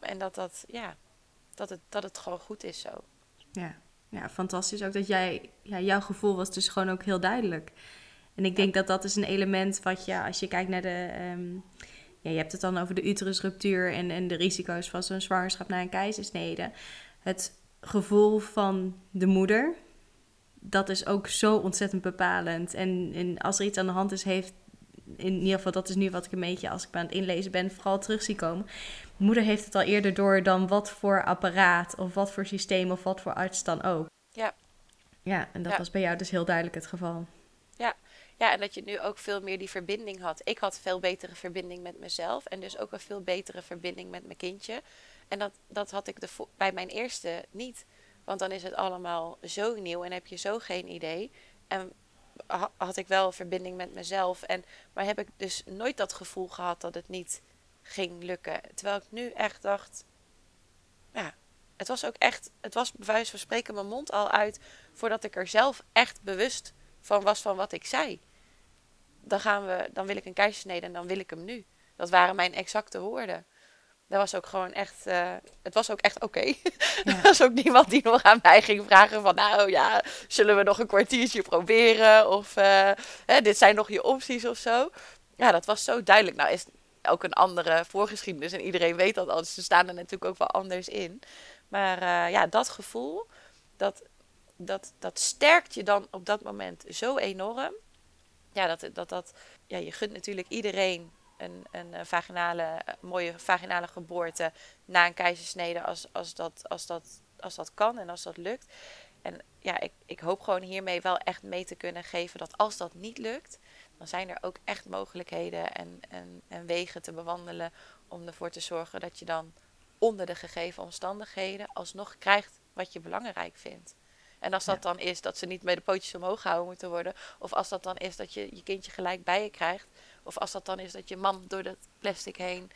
En dat dat, ja, dat het, dat het gewoon goed is zo. Ja, ja fantastisch. Ook dat jij, ja, jouw gevoel was dus gewoon ook heel duidelijk. En ik denk dat dat is een element wat je, als je kijkt naar de. Um, ja, je hebt het dan over de uterusruptuur en, en de risico's van zo'n zwangerschap na een keizersnede. Het gevoel van de moeder, dat is ook zo ontzettend bepalend. En, en als er iets aan de hand is, heeft in ieder geval, dat is nu wat ik een beetje als ik aan het inlezen ben, vooral terug zie komen. Moeder heeft het al eerder door dan wat voor apparaat of wat voor systeem of wat voor arts dan ook. Ja. Ja, en dat was bij jou dus heel duidelijk het geval. Ja. ja, en dat je nu ook veel meer die verbinding had. Ik had veel betere verbinding met mezelf en dus ook een veel betere verbinding met mijn kindje. En dat, dat had ik de, bij mijn eerste niet. Want dan is het allemaal zo nieuw en heb je zo geen idee. En had ik wel verbinding met mezelf. En, maar heb ik dus nooit dat gevoel gehad dat het niet ging lukken. Terwijl ik nu echt dacht, ja, het was ook echt, het was bij wijze van spreken mijn mond al uit voordat ik er zelf echt bewust van was van wat ik zei. Dan gaan we, dan wil ik een keizersnede en dan wil ik hem nu. Dat waren mijn exacte woorden. Dat was ook gewoon echt, uh, het was ook echt oké. Ja. er was ook niemand die nog aan mij ging vragen van, nou ja, zullen we nog een kwartiertje proberen? Of uh, hè, dit zijn nog je opties of zo. Ja, dat was zo duidelijk. Nou is ook een andere voorgeschiedenis en iedereen weet dat al. Dus ze staan er natuurlijk ook wel anders in. Maar uh, ja, dat gevoel, dat, dat, dat sterkt je dan op dat moment zo enorm. Ja, dat, dat, dat, ja, je gunt natuurlijk iedereen een, een vaginale, mooie vaginale geboorte na een keizersnede als, als, dat, als, dat, als dat kan en als dat lukt. En ja, ik, ik hoop gewoon hiermee wel echt mee te kunnen geven dat als dat niet lukt, dan zijn er ook echt mogelijkheden en, en, en wegen te bewandelen om ervoor te zorgen dat je dan onder de gegeven omstandigheden alsnog krijgt wat je belangrijk vindt. En als dat dan is dat ze niet met de pootjes omhoog gehouden moeten worden, of als dat dan is dat je je kindje gelijk bij je krijgt, of als dat dan is dat je man door dat plastic heen uh,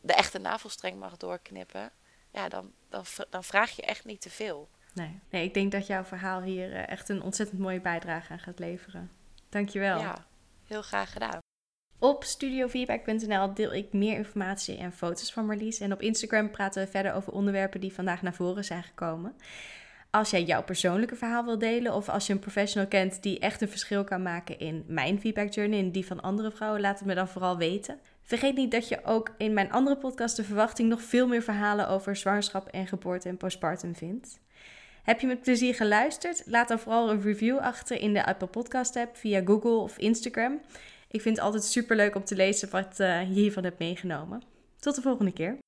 de echte navelstreng mag doorknippen, ja, dan, dan, dan vraag je echt niet te veel. Nee. nee, ik denk dat jouw verhaal hier eh, echt een ontzettend mooie bijdrage aan gaat leveren. Dankjewel. Ja, heel graag gedaan. Op studiofeedback.nl deel ik meer informatie en foto's van Marlies. En op Instagram praten we verder over onderwerpen die vandaag naar voren zijn gekomen. Als jij jouw persoonlijke verhaal wil delen of als je een professional kent die echt een verschil kan maken in mijn feedback journey en die van andere vrouwen, laat het me dan vooral weten. Vergeet niet dat je ook in mijn andere podcast De Verwachting nog veel meer verhalen over zwangerschap en geboorte en postpartum vindt. Heb je met plezier geluisterd? Laat dan vooral een review achter in de Apple Podcast app via Google of Instagram. Ik vind het altijd super leuk om te lezen wat uh, je hiervan hebt meegenomen. Tot de volgende keer.